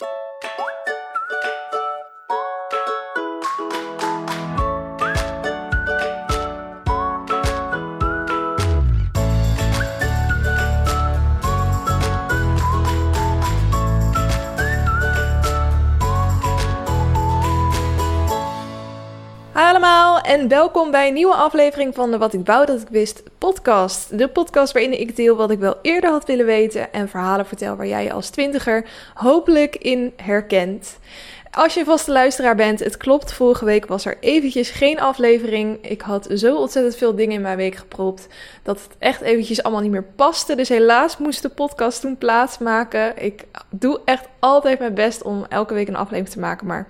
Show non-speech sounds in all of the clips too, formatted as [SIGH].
you en welkom bij een nieuwe aflevering van de Wat ik wou dat ik wist podcast. De podcast waarin ik deel wat ik wel eerder had willen weten en verhalen vertel waar jij je als twintiger hopelijk in herkent. Als je vaste luisteraar bent, het klopt, vorige week was er eventjes geen aflevering. Ik had zo ontzettend veel dingen in mijn week gepropt dat het echt eventjes allemaal niet meer paste. Dus helaas moest de podcast toen plaatsmaken. Ik doe echt altijd mijn best om elke week een aflevering te maken, maar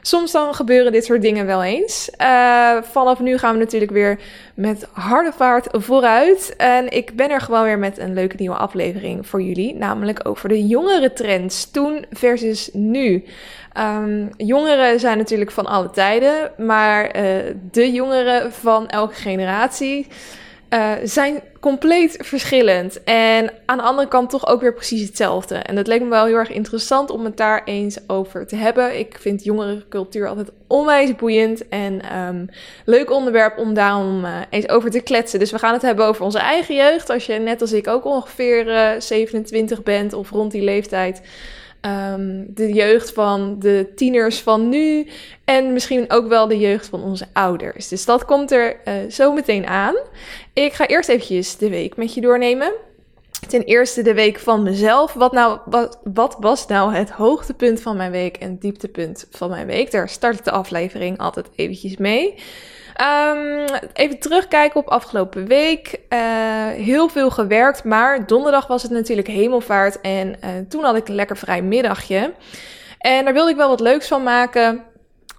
soms dan gebeuren dit soort dingen wel eens. Uh, vanaf nu gaan we natuurlijk weer met harde vaart vooruit. En ik ben er gewoon weer met een leuke nieuwe aflevering voor jullie. Namelijk over de jongere trends. Toen versus nu. Um, jongeren zijn natuurlijk van alle tijden. Maar uh, de jongeren van elke generatie uh, zijn compleet verschillend. En aan de andere kant toch ook weer precies hetzelfde. En dat leek me wel heel erg interessant om het daar eens over te hebben. Ik vind jongerencultuur altijd onwijs boeiend en um, leuk onderwerp om daarom uh, eens over te kletsen. Dus we gaan het hebben over onze eigen jeugd. Als je net als ik ook ongeveer uh, 27 bent of rond die leeftijd. Um, de jeugd van de tieners van nu en misschien ook wel de jeugd van onze ouders. Dus dat komt er uh, zo meteen aan. Ik ga eerst eventjes de week met je doornemen. Ten eerste de week van mezelf. Wat, nou, wat, wat was nou het hoogtepunt van mijn week en dieptepunt van mijn week? Daar start de aflevering altijd eventjes mee. Um, even terugkijken op afgelopen week. Uh, heel veel gewerkt, maar donderdag was het natuurlijk hemelvaart en uh, toen had ik een lekker vrij middagje. En daar wilde ik wel wat leuks van maken.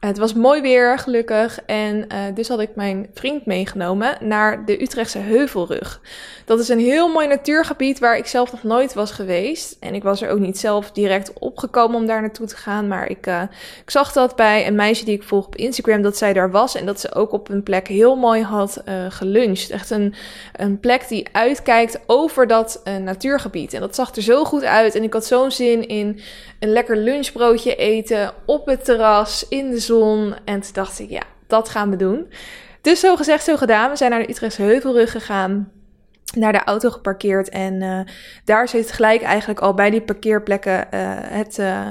Het was mooi weer, gelukkig. En uh, dus had ik mijn vriend meegenomen naar de Utrechtse Heuvelrug. Dat is een heel mooi natuurgebied waar ik zelf nog nooit was geweest. En ik was er ook niet zelf direct opgekomen om daar naartoe te gaan. Maar ik, uh, ik zag dat bij een meisje die ik volg op Instagram, dat zij daar was. En dat ze ook op een plek heel mooi had uh, geluncht. Echt een, een plek die uitkijkt over dat natuurgebied. En dat zag er zo goed uit. En ik had zo'n zin in een lekker lunchbroodje eten op het terras in de zon. En toen dacht ik, ja, dat gaan we doen. Dus zo gezegd, zo gedaan. We zijn naar de Utrechtse Heuvelrug gegaan. Naar de auto geparkeerd en uh, daar zit gelijk eigenlijk al bij die parkeerplekken uh, het uh,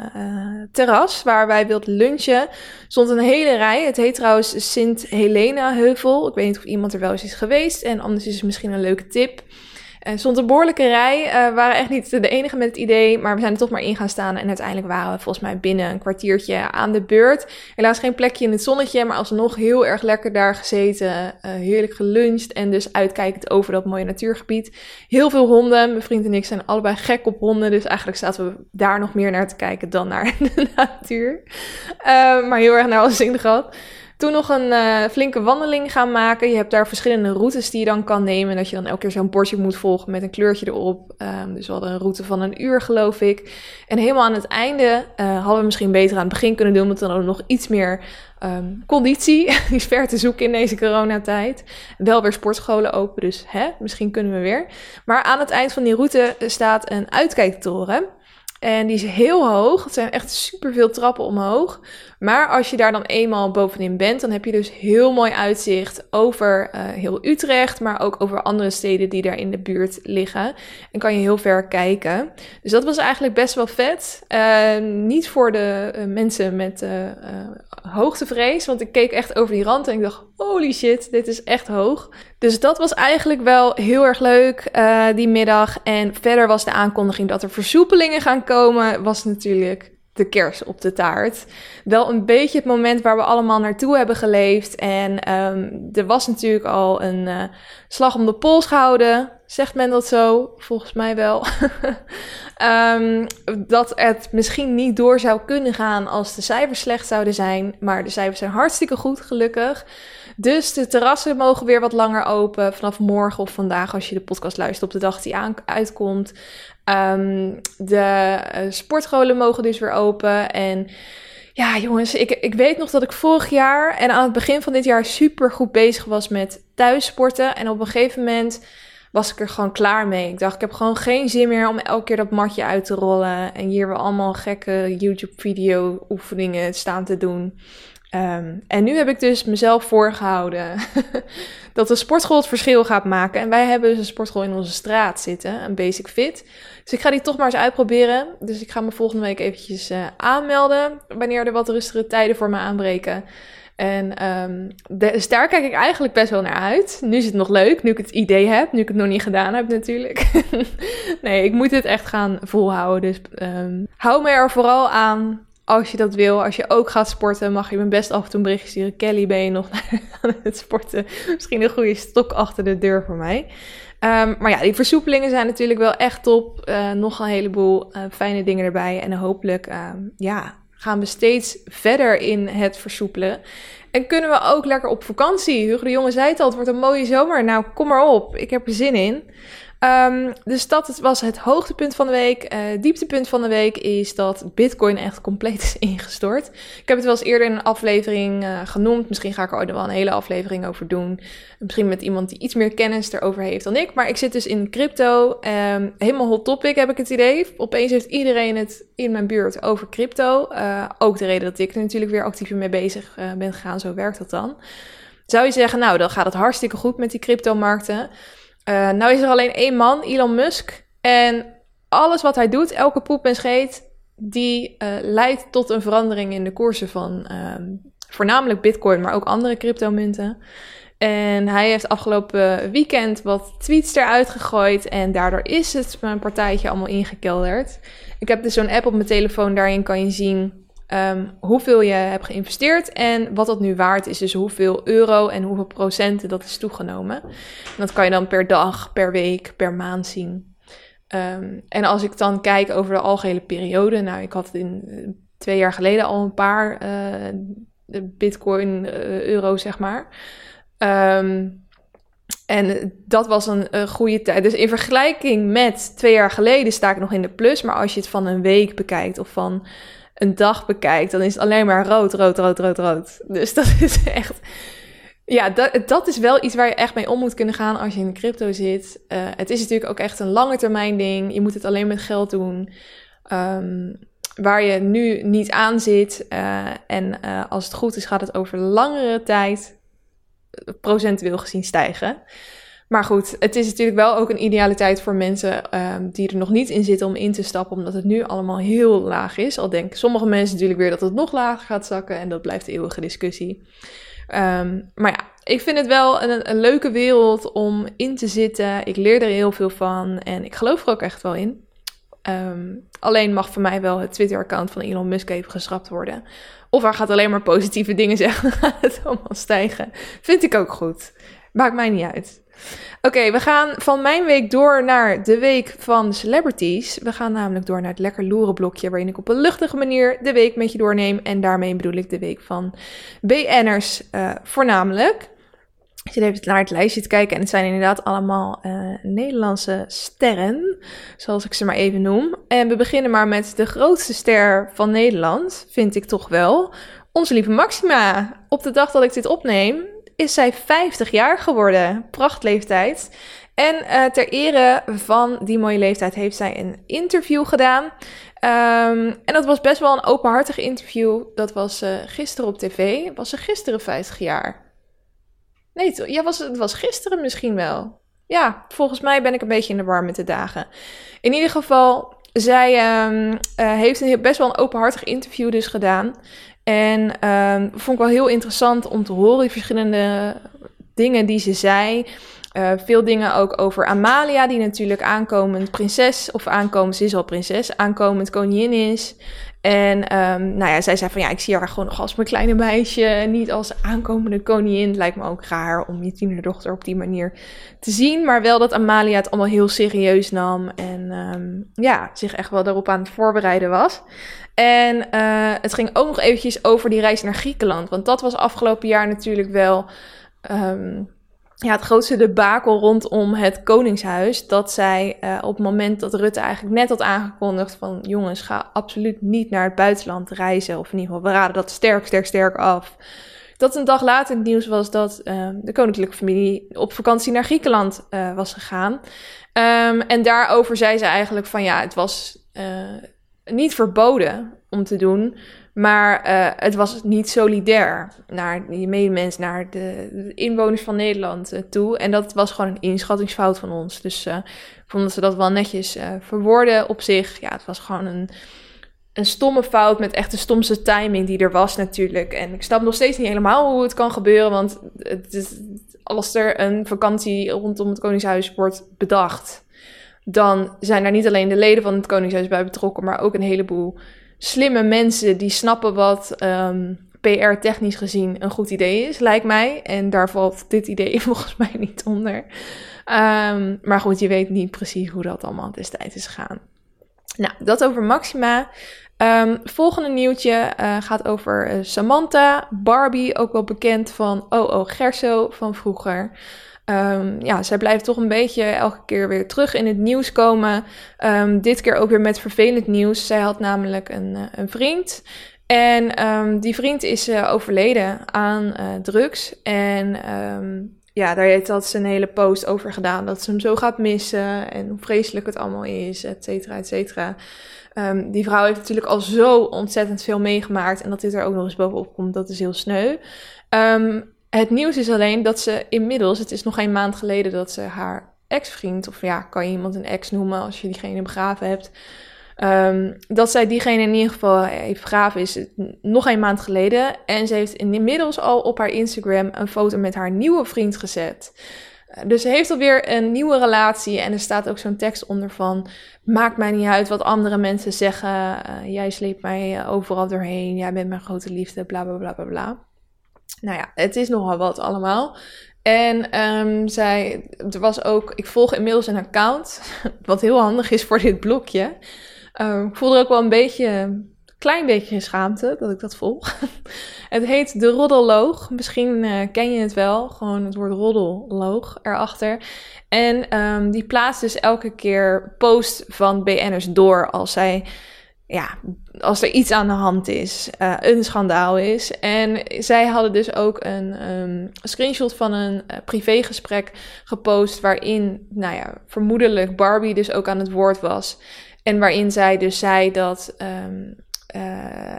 terras waar wij wilden lunchen. Stond een hele rij. Het heet trouwens Sint Helena Heuvel. Ik weet niet of iemand er wel eens is geweest en anders is het misschien een leuke tip. Er stond een behoorlijke rij. Uh, we waren echt niet de enige met het idee, maar we zijn er toch maar in gaan staan. En uiteindelijk waren we volgens mij binnen een kwartiertje aan de beurt. Helaas geen plekje in het zonnetje, maar alsnog heel erg lekker daar gezeten. Uh, heerlijk geluncht en dus uitkijkend over dat mooie natuurgebied. Heel veel honden. Mijn vriend en ik zijn allebei gek op honden. Dus eigenlijk zaten we daar nog meer naar te kijken dan naar [LAUGHS] de natuur. Maar heel erg naar onze zin gehad. Toen nog een uh, flinke wandeling gaan maken. Je hebt daar verschillende routes die je dan kan nemen. Dat je dan elke keer zo'n bordje moet volgen met een kleurtje erop. Um, dus we hadden een route van een uur, geloof ik. En helemaal aan het einde uh, hadden we misschien beter aan het begin kunnen doen. Want dan hadden we nog iets meer um, conditie. [LAUGHS] Die is ver te zoeken in deze coronatijd. Wel weer sportscholen open, dus hè, misschien kunnen we weer. Maar aan het eind van die route staat een uitkijktoren. En die is heel hoog. Het zijn echt superveel trappen omhoog. Maar als je daar dan eenmaal bovenin bent, dan heb je dus heel mooi uitzicht over uh, heel Utrecht, maar ook over andere steden die daar in de buurt liggen. En kan je heel ver kijken. Dus dat was eigenlijk best wel vet. Uh, niet voor de uh, mensen met hoogtevrees, want ik keek echt over die rand en ik dacht, holy shit, dit is echt hoog. Dus dat was eigenlijk wel heel erg leuk die middag. En verder was de aankondiging dat er versoepelingen gaan komen, was natuurlijk de kers op de taart. Wel een beetje het moment waar we allemaal naartoe hebben geleefd. En um, er was natuurlijk al een uh, slag om de pols gehouden. Zegt men dat zo? Volgens mij wel. um, [LAUGHS] dat het misschien niet door zou kunnen gaan als de cijfers slecht zouden zijn. Maar de cijfers zijn hartstikke goed, gelukkig. Dus de terrassen mogen weer wat langer open. Vanaf morgen of vandaag, als je de podcast luistert op de dag die aan, uitkomt. Um, de uh, sportscholen mogen dus weer open. En ja, jongens, ik, ik weet nog dat ik vorig jaar en aan het begin van dit jaar super goed bezig was met thuissporten. En op een gegeven moment was ik er gewoon klaar mee. Ik dacht, ik heb gewoon geen zin meer om elke keer dat matje uit te rollen. En hier weer allemaal gekke YouTube-video-oefeningen staan te doen. Ehm, en nu heb ik dus mezelf voorgehouden [LAUGHS] dat de sportschool het verschil gaat maken. En wij hebben dus een sportschool in onze straat zitten, een Basic Fit. Dus ik ga die toch maar eens uitproberen. Dus ik ga me volgende week eventjes uh, aanmelden wanneer er wat rustigere tijden voor me aanbreken. En um, dus daar kijk ik eigenlijk best wel naar uit. Nu is het nog leuk, nu ik het idee heb, nu ik het nog niet gedaan heb natuurlijk. [LAUGHS] nee, ik moet het echt gaan volhouden. Dus um, hou me er vooral aan als je dat wil. Als je ook gaat sporten, mag je me best af en toe een berichtje sturen. Kelly, ben je nog [LAUGHS] aan het sporten? Misschien een goede stok achter de deur voor mij. Um, maar ja, die versoepelingen zijn natuurlijk wel echt top. Uh, nog een heleboel uh, fijne dingen erbij. En hopelijk, ja, gaan we steeds verder in het versoepelen. En kunnen we ook lekker op vakantie. Hugo de Jonge zei het al, het wordt een mooie zomer. Nou, kom maar op. Ik heb er zin in. Um, dus dat was het hoogtepunt van de week. Uh, dieptepunt van de week is dat Bitcoin echt compleet is [LAUGHS] ingestort. Ik heb het wel eens eerder in een aflevering uh, genoemd. Misschien ga ik er ooit wel een hele aflevering over doen. Misschien met iemand die iets meer kennis erover heeft dan ik. Maar ik zit dus in crypto. Um, helemaal hot topic heb ik het idee. Opeens heeft iedereen het in mijn buurt over crypto. Uh, ook de reden dat ik er natuurlijk weer actief mee bezig ben gegaan. Zo werkt dat dan. Zou je zeggen, nou, dan gaat het hartstikke goed met die cryptomarkten. Uh, nou is er alleen één man, Elon Musk. En alles wat hij doet, elke poep en scheet, die uh, leidt tot een verandering in de koersen van uh, voornamelijk Bitcoin, maar ook andere cryptomunten. En hij heeft afgelopen weekend wat tweets eruit gegooid. En daardoor is het mijn partijtje allemaal ingekelderd. Ik heb dus zo'n app op mijn telefoon. Daarin kan je zien um, hoeveel je hebt geïnvesteerd en wat dat nu waard is. Dus hoeveel euro en hoeveel procenten dat is toegenomen. En dat kan je dan per dag, per week, per maand zien. Um, en als ik dan kijk over de algehele periode. Nou, ik had in uh, twee jaar geleden al een paar uh, bitcoin uh, euro, zeg maar. Um, en dat was een, een, goede tijd. Dus in vergelijking met twee jaar geleden sta ik nog in de plus. Maar als je het van een week bekijkt of van een dag bekijkt, dan is het alleen maar rood, rood, rood, rood, rood. Dus dat is echt. Ja, dat, dat is wel iets waar je echt mee om moet kunnen gaan als je in de crypto zit. Uh, het is natuurlijk ook echt een lange termijn ding. Je moet het alleen met geld doen. Um, waar je nu niet aan zit. Uh, en uh, als het goed is, gaat het over langere tijd procentueel gezien stijgen. Maar goed, het is natuurlijk wel ook een idealiteit voor mensen um, die er nog niet in zitten om in te stappen, omdat het nu allemaal heel laag is. Al denken sommige mensen natuurlijk weer dat het nog lager gaat zakken en dat blijft de eeuwige discussie. Um, maar ja, ik vind het wel een, leuke wereld om in te zitten. Ik leer er heel veel van en ik geloof er ook echt wel in. Um, alleen mag voor mij wel het Twitter-account van Elon Musk even geschrapt worden. Of hij gaat alleen maar positieve dingen [LAUGHS] zeggen, dan gaat het allemaal stijgen. Vind ik ook goed. Maakt mij niet uit. Oké, we gaan van mijn week door naar de week van celebrities. We gaan namelijk door naar het lekker loeren blokje, waarin ik op een luchtige manier de week met je doorneem. En daarmee bedoel ik de week van BN'ers uh, voornamelijk. Ik zit even naar het lijstje te kijken en het zijn inderdaad allemaal uh, Nederlandse sterren, zoals ik ze maar even noem. En we beginnen maar met de grootste ster van Nederland, vind ik toch wel. Onze lieve Maxima. Op de dag dat ik dit opneem, is zij 50 jaar geworden. Prachtleeftijd. En uh, ter ere van die mooie leeftijd heeft zij een interview gedaan. Um, en dat was best wel een openhartig interview. Dat was uh, gisteren op tv. Was ze gisteren 50 jaar? Nee, ja, was, het was gisteren misschien wel. Ja, volgens mij ben ik een beetje in de war met de dagen. In ieder geval, zij um, uh, heeft een best wel een openhartig interview dus gedaan. En um, vond ik wel heel interessant om te horen, die verschillende dingen die ze zei. Uh, veel dingen ook over Amalia, die natuurlijk aankomend prinses, of aankomend, ze is al prinses, aankomend koningin is. En um, nou ja, zij zei van ja, ik zie haar gewoon nog als mijn kleine meisje, niet als aankomende koningin. Lijkt me ook raar om je tienerdochter op die manier te zien. Maar wel dat Amalia het allemaal heel serieus nam en um, ja, zich echt wel daarop aan het voorbereiden was. En uh, het ging ook nog eventjes over die reis naar Griekenland. Want dat was afgelopen jaar natuurlijk wel um, ja, het grootste debakel rondom het Koningshuis. Dat zij uh, op het moment dat Rutte eigenlijk net had aangekondigd van... jongens, ga absoluut niet naar het buitenland reizen. Of in ieder geval, we raden dat sterk, sterk, sterk af. dat een dag later het nieuws was dat ehm, de koninklijke familie op vakantie naar Griekenland uh, was gegaan. Um, en daarover zei ze eigenlijk van ja, het was niet verboden om te doen, maar uh, het was niet solidair naar je medemens, naar de, inwoners van Nederland toe. En dat was gewoon een inschattingsfout van ons. Dus ik vond ze dat wel netjes verwoorden op zich. Ja, het was gewoon een een stomme fout met echt de stomste timing die er was natuurlijk. En ik snap nog steeds niet helemaal hoe het kan gebeuren, want het is, als er een vakantie rondom het Koningshuis wordt bedacht, dan zijn er niet alleen de leden van het Koningshuis bij betrokken, maar ook een heleboel slimme mensen die snappen wat ehm, PR-technisch gezien een goed idee is, lijkt mij. En daar valt dit idee [LAUGHS] volgens mij niet onder. Um, maar goed, je weet niet precies hoe dat allemaal destijds is gegaan. Nou, dat over Maxima. Um, volgende nieuwtje uh, gaat over uh, Samantha, Barbie, ook wel bekend van OO Gerso van vroeger. Um, ja, zij blijft toch een beetje elke keer weer terug in het nieuws komen. Um, dit keer ook weer met vervelend nieuws. Zij had namelijk een, uh, een vriend. En um, die vriend is uh, overleden aan uh, drugs. En ja, daar heeft ze een hele post over gedaan. Dat ze hem zo gaat missen en hoe vreselijk het allemaal is, et cetera, et cetera. Die vrouw heeft natuurlijk al zo ontzettend veel meegemaakt. En dat dit er ook nog eens bovenop komt, dat is heel sneu. Um, het nieuws is alleen dat ze inmiddels, het is nog geen maand geleden dat ze haar ex-vriend, of ja, kan je iemand een ex noemen als je diegene begraven hebt, um, dat zij diegene in ieder geval heeft begraven is nog een maand geleden. En ze heeft inmiddels al op haar Instagram een foto met haar nieuwe vriend gezet. Dus ze heeft alweer een nieuwe relatie en er staat ook zo'n tekst onder van... Maakt mij niet uit wat andere mensen zeggen. Uh, jij sleept mij overal doorheen. Jij bent mijn grote liefde, bla bla bla bla bla. Nou ja, het is nogal wat allemaal. En um, zij, er was ook, ik volg inmiddels een account, [LAUGHS] wat heel handig is voor dit blokje. Um, ik voelde ook wel een beetje klein beetje schaamte dat ik dat volg. [LAUGHS] het heet De Roddelloog. Misschien uh, ken je het wel. Gewoon het woord roddelloog erachter. En um, die plaatst dus elke keer post van BN'ers door als zij... Ja, als er iets aan de hand is, uh, een schandaal is. En zij hadden dus ook een um, screenshot van een uh, privégesprek gepost. waarin, nou ja, vermoedelijk Barbie dus ook aan het woord was. En waarin zij dus zei dat um,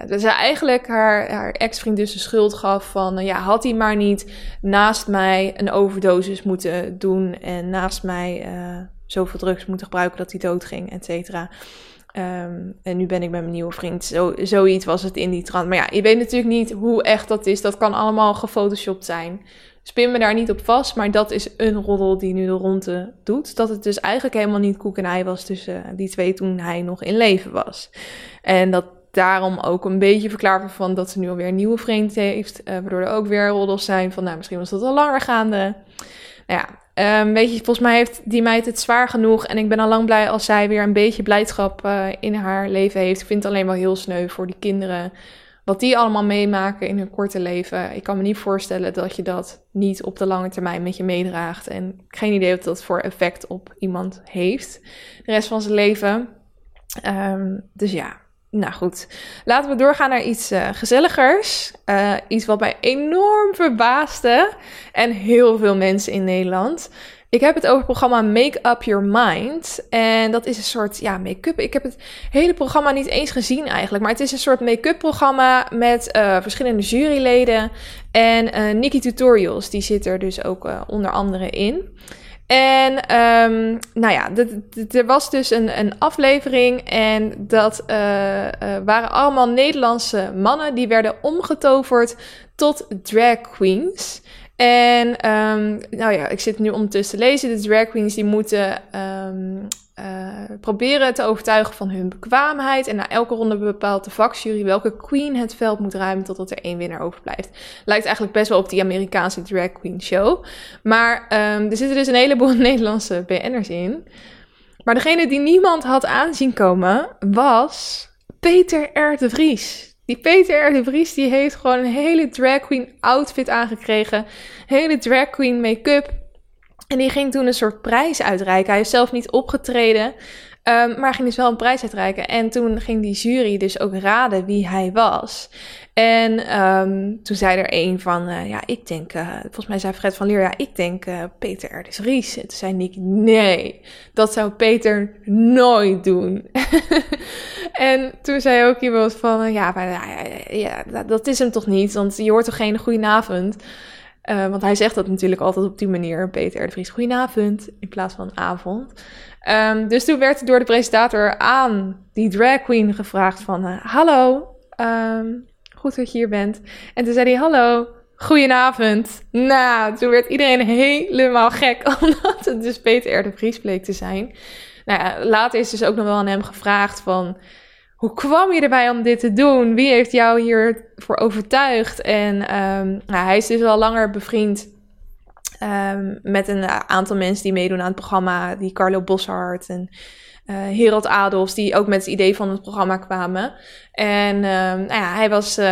dat zij eigenlijk haar, haar ex-vriend dus de schuld gaf van... Ja, had hij maar niet naast mij een overdosis moeten doen... en naast mij zoveel drugs moeten gebruiken dat hij doodging, et cetera. Um, en nu ben ik met mijn nieuwe vriend. Zo, zoiets was het in die trant. Maar ja, je weet natuurlijk niet hoe echt dat is. Dat kan allemaal gefotoshopt zijn. Spin me daar niet op vast, maar dat is een roddel die nu de ronde doet. Dat het dus eigenlijk helemaal niet koek en ei was tussen die twee toen hij nog in leven was. En dat daarom ook een beetje verklaard van dat ze nu alweer een nieuwe vriend heeft. Uh, waardoor er ook weer roddels zijn van, nou, misschien was dat al langer gaande. Nou ja, um, weet je, volgens mij heeft die meid het zwaar genoeg. En ik ben al lang blij als zij weer een beetje blijdschap uh, in haar leven heeft. Ik vind het alleen wel heel sneu voor die kinderen. Wat die allemaal meemaken in hun korte leven. Ik kan me niet voorstellen dat je dat niet op de lange termijn met je meedraagt. En geen idee wat dat voor effect op iemand heeft. De rest van zijn leven. Um, dus ja, nou goed, laten we doorgaan naar iets uh, gezelligers. Uh, iets wat mij enorm verbaasde. En heel veel mensen in Nederland. Ik heb het over het programma Make Up Your Mind. En dat is een soort ja, make-up. Ik heb het hele programma niet eens gezien eigenlijk. Maar het is een soort make-up programma met uh, verschillende juryleden. En Nikki Tutorials, die zit er dus ook onder andere in. En um, nou ja, er was dus een, een aflevering en dat uh, uh, waren allemaal Nederlandse mannen die werden omgetoverd tot drag queens. En um, nou ja, ik zit nu ondertussen te lezen. De drag queens die moeten um, uh, proberen te overtuigen van hun bekwaamheid. En na elke ronde bepaalt de vakjury welke queen het veld moet ruimen totdat er één winnaar overblijft. Lijkt eigenlijk best wel op die Amerikaanse drag queen show. Maar um, er zitten dus een heleboel [LAUGHS] Nederlandse BN'ers in. Maar degene die niemand had aanzien komen was Peter R. de Vries. Die Peter R. de Vries die heeft gewoon een hele drag queen outfit aangekregen. Hele drag queen make-up. En die ging toen een soort prijs uitreiken. Hij is zelf niet opgetreden, um, maar ging dus wel een prijs uitreiken. En toen ging die jury dus ook raden wie hij was. En ehm, toen zei er een van, uh, ja, ik denk, uh, volgens mij zei Fred van Leer, ja, ik denk uh, Peter Erdis Ries. En toen zei Nick, nee, dat zou Peter nooit doen. [LAUGHS] en toen zei ook iemand van, ja, maar, ja, ja, dat is hem toch niet, want je hoort toch geen goedenavond. want hij zegt dat natuurlijk altijd op die manier, Peter R. Vries, goedenavond, in plaats van avond. Um, dus toen werd door de presentator aan die drag queen gevraagd van, hallo, um, goed dat je hier bent. En toen zei hij, hallo, goedenavond. Nou, toen werd iedereen helemaal gek, [LAUGHS] omdat het dus Peter R. de Vries bleek te zijn. Nou ja, later is dus ook nog wel aan hem gevraagd van... Hoe kwam je erbij om dit te doen? Wie heeft jou hiervoor overtuigd? En um, nou, hij is dus al langer bevriend um, met een aantal mensen die meedoen aan het programma. Die Carlo Boshart en uh, Herald Adolfs, die ook met het idee van het programma kwamen. En uh, nou ja, hij, was, uh,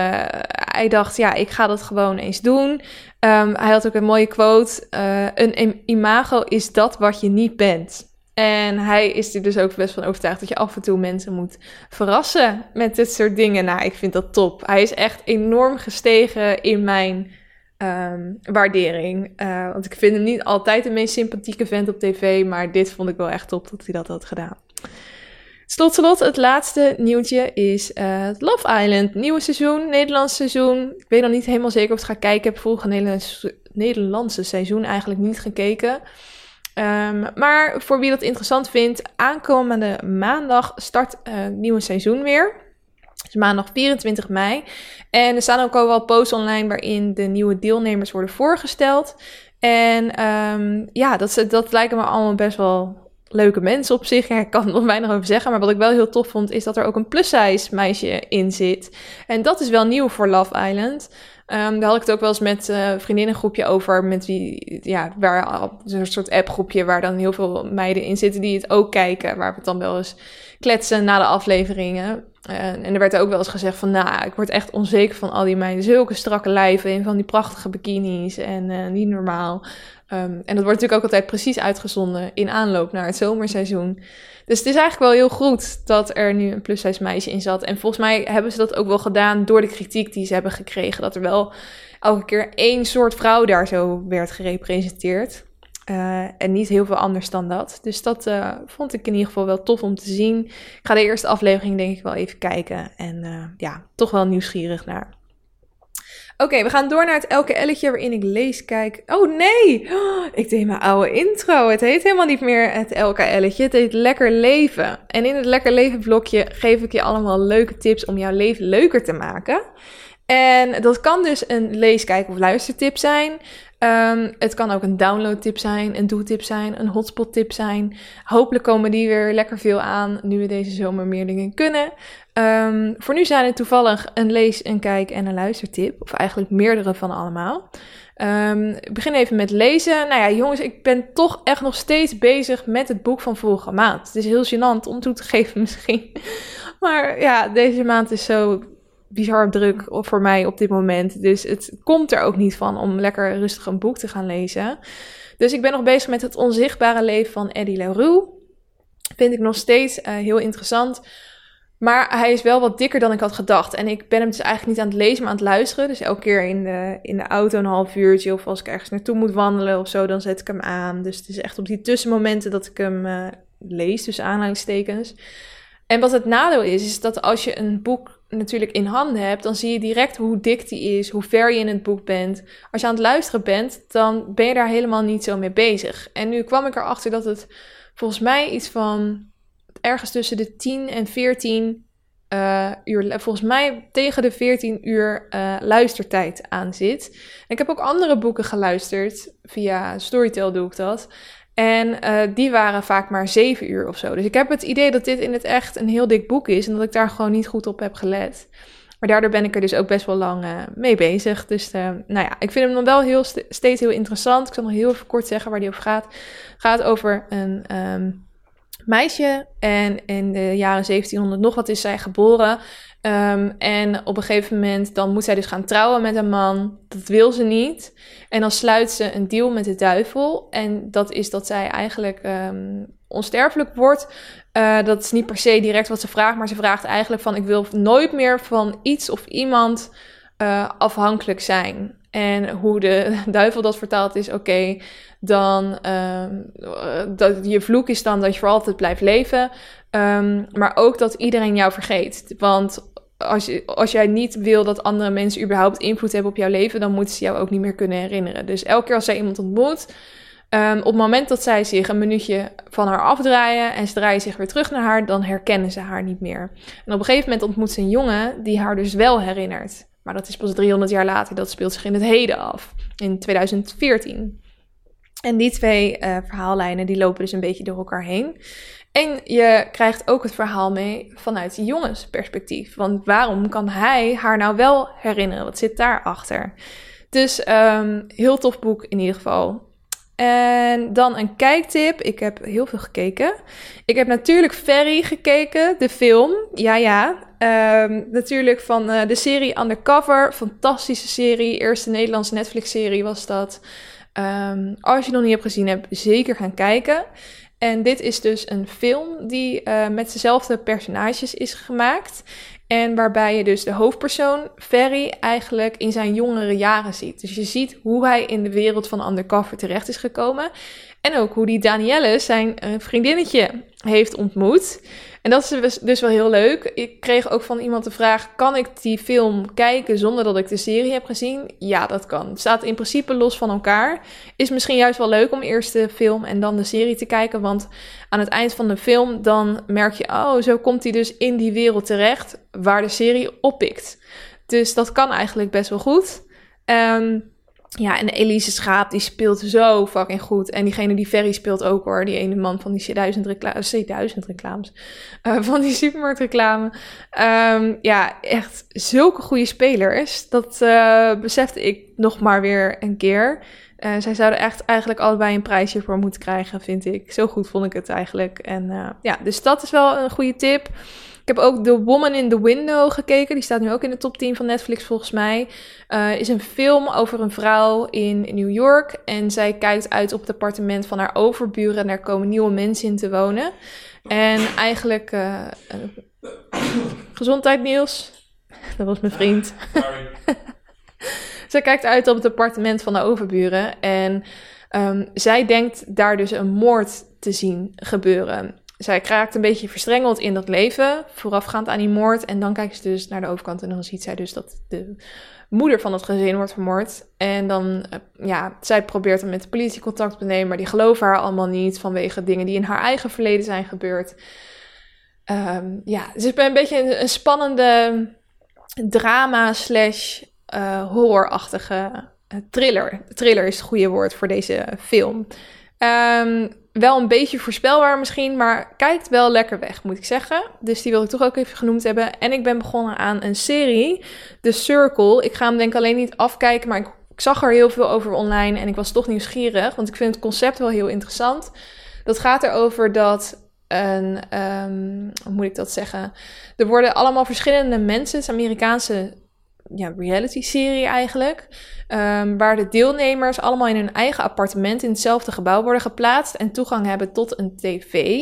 hij dacht, ja, ik ga dat gewoon eens doen. Um, hij had ook een mooie quote: uh, Een imago is dat wat je niet bent. En hij is er dus ook best van overtuigd dat je af en toe mensen moet verrassen met dit soort dingen. Nou, ik vind dat top. Hij is echt enorm gestegen in mijn um, waardering. Uh, want ik vind hem niet altijd de meest sympathieke vent op tv, maar dit vond ik wel echt top dat hij dat had gedaan. Tot slot, het laatste nieuwtje is uh, Love Island. Nieuwe seizoen, Nederlands seizoen. Ik weet nog niet helemaal zeker of het ga kijken. Ik heb volgende Nederlandse seizoen eigenlijk niet gekeken. Um, maar voor wie dat interessant vindt, aankomende maandag start het nieuwe seizoen weer. Dus maandag 24 mei. En er staan ook al wel posts online waarin de nieuwe deelnemers worden voorgesteld. En um, ja, dat, dat lijken me allemaal best wel leuke mensen op zich. [LAUGHS] Ik kan er nog weinig over zeggen. Maar wat ik wel heel tof vond, is dat er ook een plus-size meisje in zit. En dat is wel nieuw voor Love Island. Um, daar had ik het ook wel eens met uh, vriendinnengroepje over. Met wie, ja, waar een soort appgroepje waar dan heel veel meiden in zitten die het ook kijken. Waar we het dan wel eens kletsen na de afleveringen. Uh, en er werd ook wel eens gezegd van, nou, ik word echt onzeker van al die meiden. Zulke strakke lijven in van die prachtige bikinis en uh, niet normaal. Um, en dat wordt natuurlijk ook altijd precies uitgezonden in aanloop naar het zomerseizoen. Dus het is eigenlijk wel heel goed dat er nu een plus meisje in zat. En volgens mij hebben ze dat ook wel gedaan door de kritiek die ze hebben gekregen. Dat er wel elke keer één soort vrouw daar zo werd gerepresenteerd. Uh, en niet heel veel anders dan dat. Dus dat uh, vond ik in ieder geval wel tof om te zien. Ik ga de eerste aflevering denk ik wel even kijken. En uh, ja, toch wel nieuwsgierig naar. Oké, we gaan door naar het elke elletje waarin ik lees, kijk. Oh nee, oh, ik deed mijn oude intro. Het heet helemaal niet meer het elke elletje. Het heet Lekker Leven. En in het Lekker Leven blokje geef ik je allemaal leuke tips om jouw leven leuker te maken. En dat kan dus een lees, kijk of luistertip zijn. Um, het kan ook een downloadtip zijn, een doetip zijn, een hotspot-tip zijn. Hopelijk komen die weer lekker veel aan nu we deze zomer meer dingen kunnen. Um, voor nu zijn het toevallig een lees, een kijk en een luistertip. Of eigenlijk meerdere van allemaal. Um, ik begin even met lezen. Nou ja, jongens, ik ben toch echt nog steeds bezig met het boek van vorige maand. Het is heel gênant om toe te [LAUGHS] geven misschien. Maar ja, deze maand is zo bizar druk voor mij op dit moment. Dus het komt er ook niet van om lekker rustig een boek te gaan lezen. Dus ik ben nog bezig met het onzichtbare leven van Eddie LaRue. Vind ik nog steeds uh, heel interessant. Maar hij is wel wat dikker dan ik had gedacht. En ik ben hem dus eigenlijk niet aan het lezen, maar aan het luisteren. Dus elke keer in de, in de auto een half uurtje. Of als ik ergens naartoe moet wandelen of zo, dan zet ik hem aan. Dus het is echt op die tussenmomenten dat ik hem uh, lees, dus aanhalingstekens. En wat het nadeel is, is dat als je een boek natuurlijk in handen hebt, dan zie je direct hoe dik die is, hoe ver je in het boek bent. Als je aan het luisteren bent, dan ben je daar helemaal niet zo mee bezig. En nu kwam ik erachter dat het volgens mij iets van ergens tussen de 10 en 14 uh, uur, volgens mij tegen de 14 uur uh, luistertijd aan zit. ik heb ook andere boeken geluisterd, via Storytel doe ik dat. En uh, die waren vaak maar zeven uur of zo. Dus ik heb het idee dat dit in het echt een heel dik boek is en dat ik daar gewoon niet goed op heb gelet. Maar daardoor ben ik er dus ook best wel lang uh, mee bezig. Dus uh, nou ja, ik vind hem dan wel heel st steeds heel interessant. Ik zal nog heel even kort zeggen waar die over gaat. Gaat over een um, meisje en in de jaren 1700 nog wat is zij geboren. Um, en op een gegeven moment dan moet zij dus gaan trouwen met een man. Dat wil ze niet. En dan sluit ze een deal met de duivel. En dat is dat zij eigenlijk um, onsterfelijk wordt. Uh, dat is niet per se direct wat ze vraagt, maar ze vraagt eigenlijk van ik wil nooit meer van iets of iemand uh, afhankelijk zijn. En hoe de [LAUGHS] duivel dat vertaalt is: oké, dan uh, dat je vloek is dan dat je voor altijd blijft leven. Maar ook dat iedereen jou vergeet. Want als, als jij niet wil dat andere mensen überhaupt invloed hebben op jouw leven, dan moeten ze jou ook niet meer kunnen herinneren. Dus elke keer als zij iemand ontmoet, um, op het moment dat zij zich een minuutje van haar afdraaien en ze draaien zich weer terug naar haar, dan herkennen ze haar niet meer. En op een gegeven moment ontmoet ze een jongen die haar dus wel herinnert. Maar dat is pas 300 jaar later, dat speelt zich in het heden af, in 2014. En die twee uh, verhaallijnen die lopen dus een beetje door elkaar heen. En je krijgt ook het verhaal mee vanuit jongensperspectief. Want waarom kan hij haar nou wel herinneren? Wat zit daarachter? Dus um, heel tof boek in ieder geval. En dan een kijktip. Ik heb heel veel gekeken. Ik heb natuurlijk Ferry gekeken, de film. Ja, ja. Um, natuurlijk van uh, de serie Undercover. Fantastische serie. Eerste Nederlandse Netflix-serie was dat. Um, als je nog niet hebt gezien hebt, zeker gaan kijken. En dit is dus een film die uh, met dezelfde personages is gemaakt. En waarbij je dus de hoofdpersoon, Ferry, eigenlijk in zijn jongere jaren ziet. Dus je ziet hoe hij in de wereld van Undercover terecht is gekomen. En ook hoe die Danielle zijn uh, vriendinnetje heeft ontmoet. En dat is dus, dus wel heel leuk. Ik kreeg ook van iemand de vraag: kan ik die film kijken zonder dat ik de serie heb gezien? Ja, dat kan. Het staat in principe los van elkaar. Is misschien juist wel leuk om eerst de film en dan de serie te kijken. Want aan het eind van de film dan merk je: oh, zo komt hij dus in die wereld terecht waar de serie oppikt. Dus dat kan eigenlijk best wel goed. Um, ja, en Elise Schaap, die speelt zo fucking goed. En diegene die Ferry speelt ook hoor. Die ene man van die C1000 reclames. C1000 reclames. Uh, van die supermarktreclame. Um, ja, echt zulke goede spelers. Dat uh, besefte ik nog maar weer een keer. Zij zouden echt eigenlijk allebei een prijsje voor moeten krijgen, vind ik. Zo goed vond ik het eigenlijk. En ja, dus dat is wel een goede tip. Ik heb ook The Woman in the Window gekeken. Die staat nu ook in de top 10 van Netflix volgens mij. Uh, is een film over een vrouw in New York. En zij kijkt uit op het appartement van haar overburen. En daar komen nieuwe mensen in te wonen. En eigenlijk... Uh, uh, gezondheid Niels. [LAUGHS] Dat was mijn vriend. [LAUGHS] zij kijkt uit op het appartement van de overburen. En um, zij denkt daar dus een moord te zien gebeuren zij kraakt een beetje verstrengeld in dat leven, voorafgaand aan die moord. En dan kijkt ze dus naar de overkant en dan ziet zij dus dat de moeder van het gezin wordt vermoord. En dan, eh, ja, zij probeert dan met de politie contact te nemen, maar die geloven haar allemaal niet vanwege dingen die in haar eigen verleden zijn gebeurd. Um, ja, het is een beetje een, spannende drama slash uh, horrorachtige uh, thriller. Thriller is het goede woord voor deze film. Um, wel een beetje voorspelbaar misschien, maar kijkt wel lekker weg, moet ik zeggen. Dus die wil ik toch ook even genoemd hebben. En ik ben begonnen aan een serie, The Circle. Ik ga hem denk ik alleen niet afkijken, maar ik, ik zag er heel veel over online en ik was toch nieuwsgierig, want ik vind het concept wel heel interessant. Dat gaat erover dat een, um, hoe moet ik dat zeggen? Er worden allemaal verschillende mensen, het Amerikaanse ja, reality-serie eigenlijk. Um, waar de deelnemers allemaal in hun eigen appartement in hetzelfde gebouw worden geplaatst en toegang hebben tot een tv.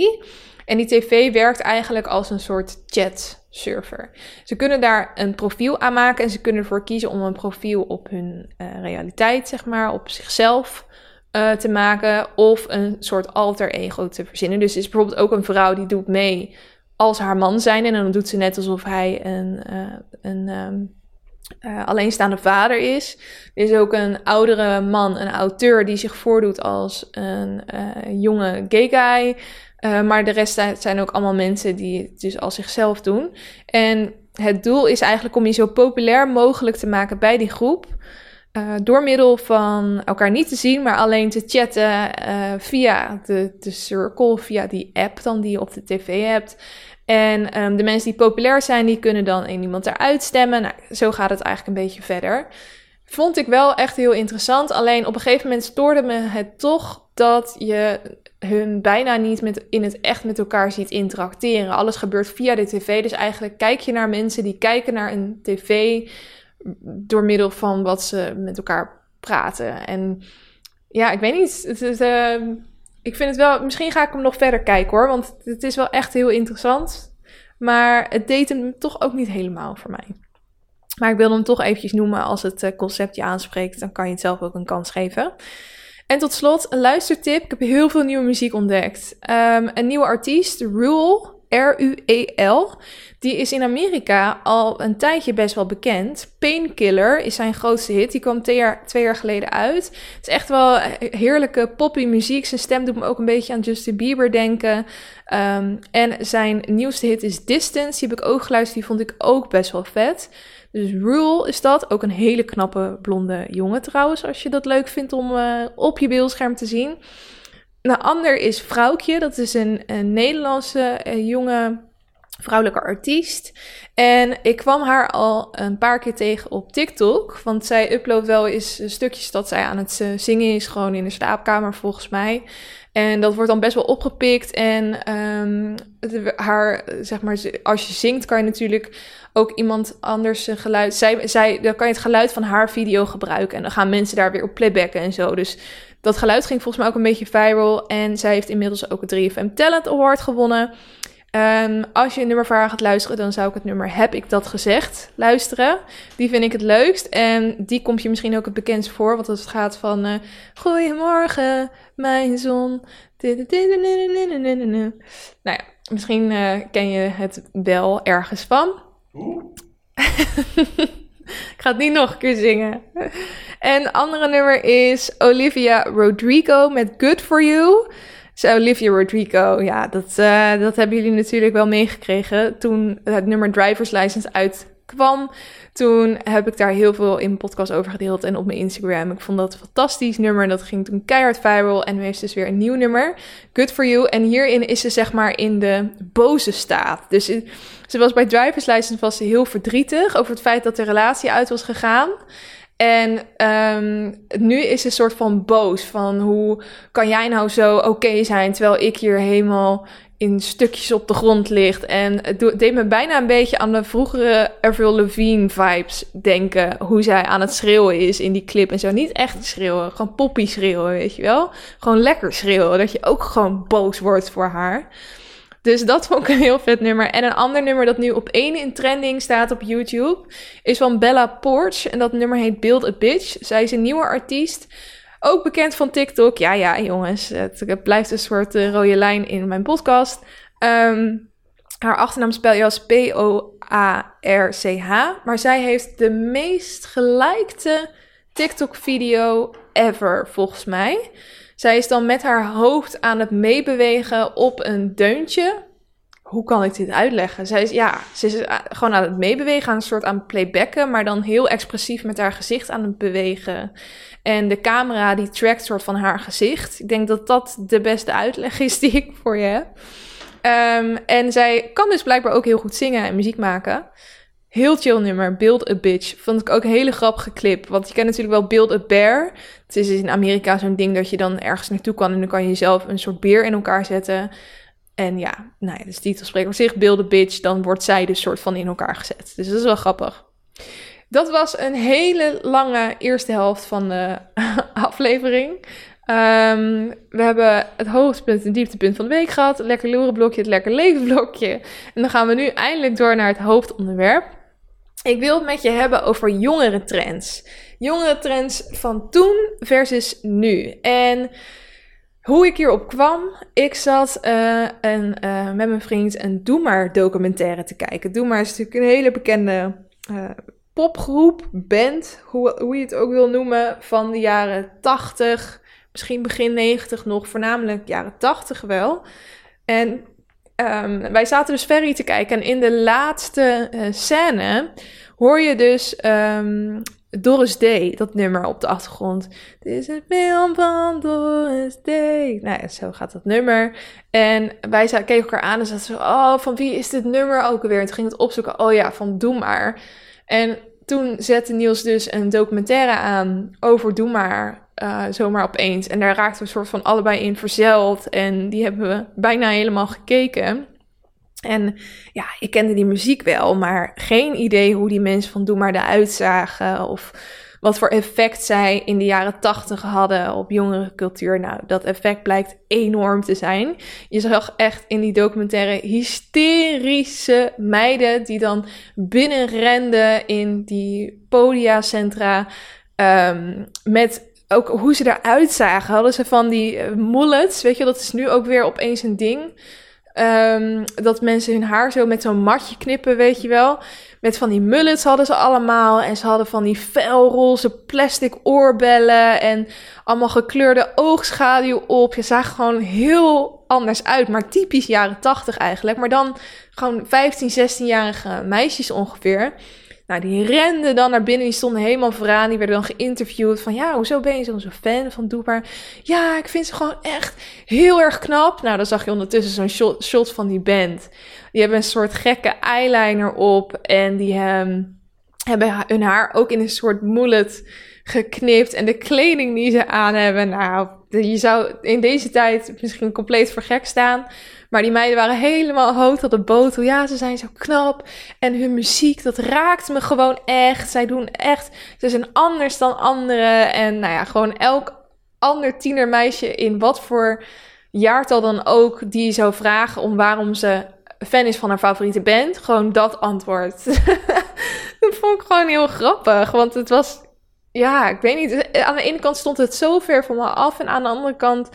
En die tv werkt eigenlijk als een soort chat-server. Ze kunnen daar een profiel aan maken en ze kunnen ervoor kiezen om een profiel op hun uh, realiteit, zeg maar, op zichzelf uh, te maken of een soort alter ego te verzinnen. Dus is bijvoorbeeld ook een vrouw die doet mee als haar man zijn en dan doet ze net alsof hij een, uh, een um, uh, alleenstaande vader is. Er is ook een oudere man, een auteur, die zich voordoet als een uh, jonge gay guy. Uh, maar de rest zijn ook allemaal mensen die het dus als zichzelf doen. En het doel is eigenlijk om je zo populair mogelijk te maken bij die groep. door middel van elkaar niet te zien, maar alleen te chatten via de, de circle, via die app dan die je op de tv hebt. En um, de mensen die populair zijn, die kunnen dan een iemand eruit stemmen. Nou, zo gaat het eigenlijk een beetje verder. Vond ik wel echt heel interessant. Alleen op een gegeven moment stoorde me het toch dat je hun bijna niet met, in het echt met elkaar ziet interacteren. Alles gebeurt via de tv. Dus eigenlijk kijk je naar mensen die kijken naar een tv door middel van wat ze met elkaar praten. En ja, ik weet niet. Het is. Uh, ik vind het wel, misschien ga ik hem nog verder kijken hoor, want het is wel echt heel interessant. Maar het deed hem toch ook niet helemaal voor mij. Maar ik wil hem toch eventjes noemen als het eh, concept je aanspreekt. Dan kan je het zelf ook een kans geven. En tot slot, een luistertip. Ik heb heel veel nieuwe muziek ontdekt. Ehm, een nieuwe artiest, Rule, R-U-E-L. Die is in Amerika al een tijdje best wel bekend. Painkiller is zijn grootste hit. Die kwam twee jaar, geleden uit. Het is echt wel heerlijke poppy muziek. Zijn stem doet me ook een beetje aan Justin Bieber denken. Um, en zijn nieuwste hit is Distance. Die heb ik ook geluisterd. Die vond ik ook best wel vet. Dus Rule is dat. Ook een hele knappe blonde jongen trouwens. Als je dat leuk vindt om uh, op je beeldscherm te zien. Een ander is Vrouwtje. Dat is een, Nederlandse uh, jonge vrouwelijke artiest. En ik kwam haar al een paar keer tegen op TikTok. Want zij uploadt wel eens stukjes dat zij aan het uh, zingen is. Gewoon in de slaapkamer volgens mij. En dat wordt dan best wel opgepikt. En um, haar, zeg maar, als je zingt, kan je natuurlijk ook iemand anders geluid. Zij, zij, dan kan je het geluid van haar video gebruiken. En dan gaan mensen daar weer op playbacken en zo. Dus dat geluid ging volgens mij ook een beetje viral. En zij heeft inmiddels ook een 3FM Talent Award gewonnen. Um, als je een nummer voor haar gaat luisteren, dan zou ik het nummer Heb ik dat gezegd luisteren. Die vind ik het leukst. En die komt je misschien ook het bekendst voor. Want het gaat van uh, Goedemorgen, mijn zon. Nou ja, misschien uh, ken je het wel ergens van. [LAUGHS] ik ga het niet nog een keer zingen. En andere nummer is Olivia Rodrigo met Good For You. Zo, Olivia Rodrigo, ja, dat, uh, dat hebben jullie natuurlijk wel meegekregen toen het nummer Driver's License uitkwam. Toen heb ik daar heel veel in podcast over gedeeld en op mijn Instagram. Ik vond dat een fantastisch nummer. Dat ging toen keihard viral. En nu heeft dus weer een nieuw nummer. Good for you. En hierin is ze zeg maar in de boze staat. Dus ze was bij Driver's License was ze heel verdrietig over het feit dat de relatie uit was gegaan. En um, nu is ze een soort van boos van hoe kan jij nou zo oké zijn terwijl ik hier helemaal in stukjes op de grond ligt. En het deed me bijna een beetje aan de vroegere Avril Lavigne vibes denken. Hoe zij aan het schreeuwen is in die clip en zo. Niet echt schreeuwen, gewoon poppy schreeuwen, weet je wel. Gewoon lekker schreeuwen, dat je ook gewoon boos wordt voor haar. Dus dat vond ik een heel vet nummer. En een ander nummer dat nu op één in trending staat op YouTube is van Bella Porch. En dat nummer heet Build a Bitch. Zij is een nieuwe artiest. Ook bekend van TikTok. Ja, ja, jongens. Het, blijft een soort uh, rode lijn in mijn podcast. Um, haar achternaam spel je als P-O-A-R-C-H. Maar zij heeft de meest gelikte TikTok-video ever, volgens mij. Zij is dan met haar hoofd aan het meebewegen op een deuntje. Hoe kan ik dit uitleggen? Zij is, ja, ze is eh, gewoon aan het meebewegen, aan een soort aan playbacken, maar dan heel expressief met haar gezicht aan het bewegen. En de camera die trackt soort van haar gezicht. Ik denk dat dat de beste uitleg is die ik voor je heb. Um, en zij kan dus blijkbaar ook heel goed zingen en muziek maken. Heel chill nummer, Build a Bitch. Vond ik ook een hele grappige clip. Want je kent natuurlijk wel Build a Bear. Het is in Amerika zo'n ding dat je dan ergens naartoe kan... en dan kan je zelf een soort beer in elkaar zetten. En ja, nou dus titel spreekt op zich, a Bitch. Dan wordt zij dus soort van in elkaar gezet. Dus dat is wel grappig. Dat was een hele lange eerste helft van de [LAUGHS] aflevering. Um, we hebben het hoogtepunt en dieptepunt van de week gehad. Lekker loeren blokje, het lekker leven blokje. En dan gaan we nu eindelijk door naar het hoofdonderwerp. Ik wil het met je hebben over jongere trends. Jongere trends van toen versus nu. En hoe ik hierop kwam, ik zat een, uh, met mijn vriend een Doe Maar documentaire te kijken. Doe Maar is natuurlijk een hele bekende uh, popgroep, band, hoe, je het ook wil noemen, van de jaren 80, misschien begin 90 nog, voornamelijk jaren 80 wel. En um, wij zaten dus Ferry te kijken en in de laatste scène hoor je dus um, Doris Day, dat nummer op de achtergrond. Het is een film van Doris Day. Nou ja, zo gaat dat nummer. En wij keken elkaar aan en zaten zo, oh, van wie is dit nummer ook alweer? En toen ging het opzoeken, oh ja, van Doe Maar. En toen zette Niels dus een documentaire aan over Doe Maar uh, zomaar opeens. En daar raakten we soort van allebei in verzeld. En die hebben we bijna helemaal gekeken. En ja, ik kende die muziek wel, maar geen idee hoe die mensen van Doe maar eruit zagen. Of wat voor effect zij in de jaren tachtig hadden op jongere cultuur. Nou, dat effect blijkt enorm te zijn. Je zag echt in die documentaire hysterische meiden die dan binnenrenden in die podiacentra um, met ook hoe ze eruit zagen. Hadden ze van die uh, mullets, weet je, dat is nu ook weer opeens een ding. Um, dat mensen hun haar zo met zo'n matje knippen, weet je wel. Met van die mullets hadden ze allemaal. En ze hadden van die felroze plastic oorbellen. En allemaal gekleurde oogschaduw op. Je zag gewoon heel anders uit. Maar typisch jaren 80 eigenlijk. Maar dan gewoon 15, 16-jarige meisjes ongeveer. Nou, die renden dan naar binnen, die stonden helemaal vooraan. Die werden dan geïnterviewd van, ja, hoezo ben je zo'n fan van Doe Ja, ik vind ze gewoon echt heel erg knap. Nou, dan zag je ondertussen zo'n shot, shot, van die band. Die hebben een soort gekke eyeliner op en die um, hebben hun haar ook in een soort mullet geknipt. En de kleding die ze aan hebben, nou, je zou in deze tijd misschien compleet voor gek staan. Maar die meiden waren helemaal hoog tot de botel. Ja, ze zijn zo knap. En hun muziek, dat raakt me gewoon echt. Zij doen echt, ze zijn anders dan anderen. En nou ja, gewoon elk ander tienermeisje in wat voor jaartal dan ook, die zou vragen om waarom ze fan is van haar favoriete band. Gewoon dat antwoord. [LAUGHS] dat vond ik gewoon heel grappig. Want het was, ja, ik weet niet. Aan de ene kant stond het zo ver van me af. En aan de andere kant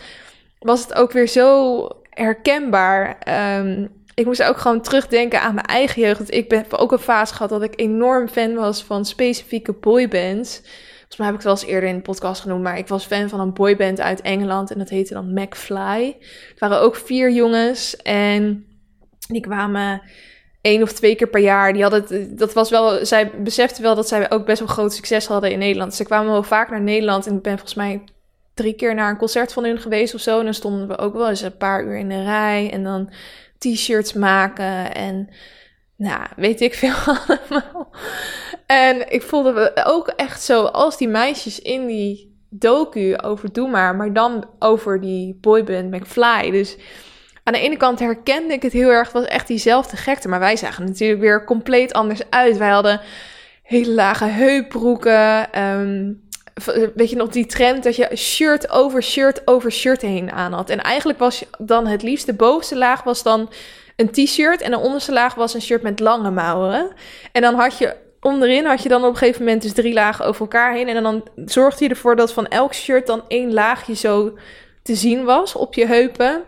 was het ook weer zo herkenbaar. Um, ik moest ook gewoon terugdenken aan mijn eigen jeugd. Ik ben ook een fase gehad dat ik enorm fan was van specifieke boybands. Volgens mij heb ik het wel eens eerder in de podcast genoemd, maar ik was fan van een boyband uit Engeland en dat heette dan McFly. Het waren ook vier jongens en die kwamen één of twee keer per jaar. Die hadden, dat was wel, zij beseften wel dat zij ook best wel groot succes hadden in Nederland. Ze kwamen wel vaak naar Nederland en ik ben volgens mij drie keer naar een concert van hun geweest of zo. En dan stonden we ook wel eens een paar uur in de rij. En dan t-shirts maken en nou, weet ik veel [LAUGHS] allemaal. En ik voelde me ook echt zo als die meisjes in die docu over Doe Maar, maar dan over die boyband McFly. Dus aan de ene kant herkende ik het heel erg, het was echt diezelfde gekte. Maar wij zagen natuurlijk weer compleet anders uit. Wij hadden hele lage heupbroeken. Um, weet je nog die trend dat je shirt over shirt over shirt heen aan had. En eigenlijk was dan het liefst de bovenste laag was dan een t-shirt en de onderste laag was een shirt met lange mouwen. En dan had je onderin had je dan op een gegeven moment dus drie lagen over elkaar heen en dan zorgde je ervoor dat van elk shirt dan één laagje zo te zien was op je heupen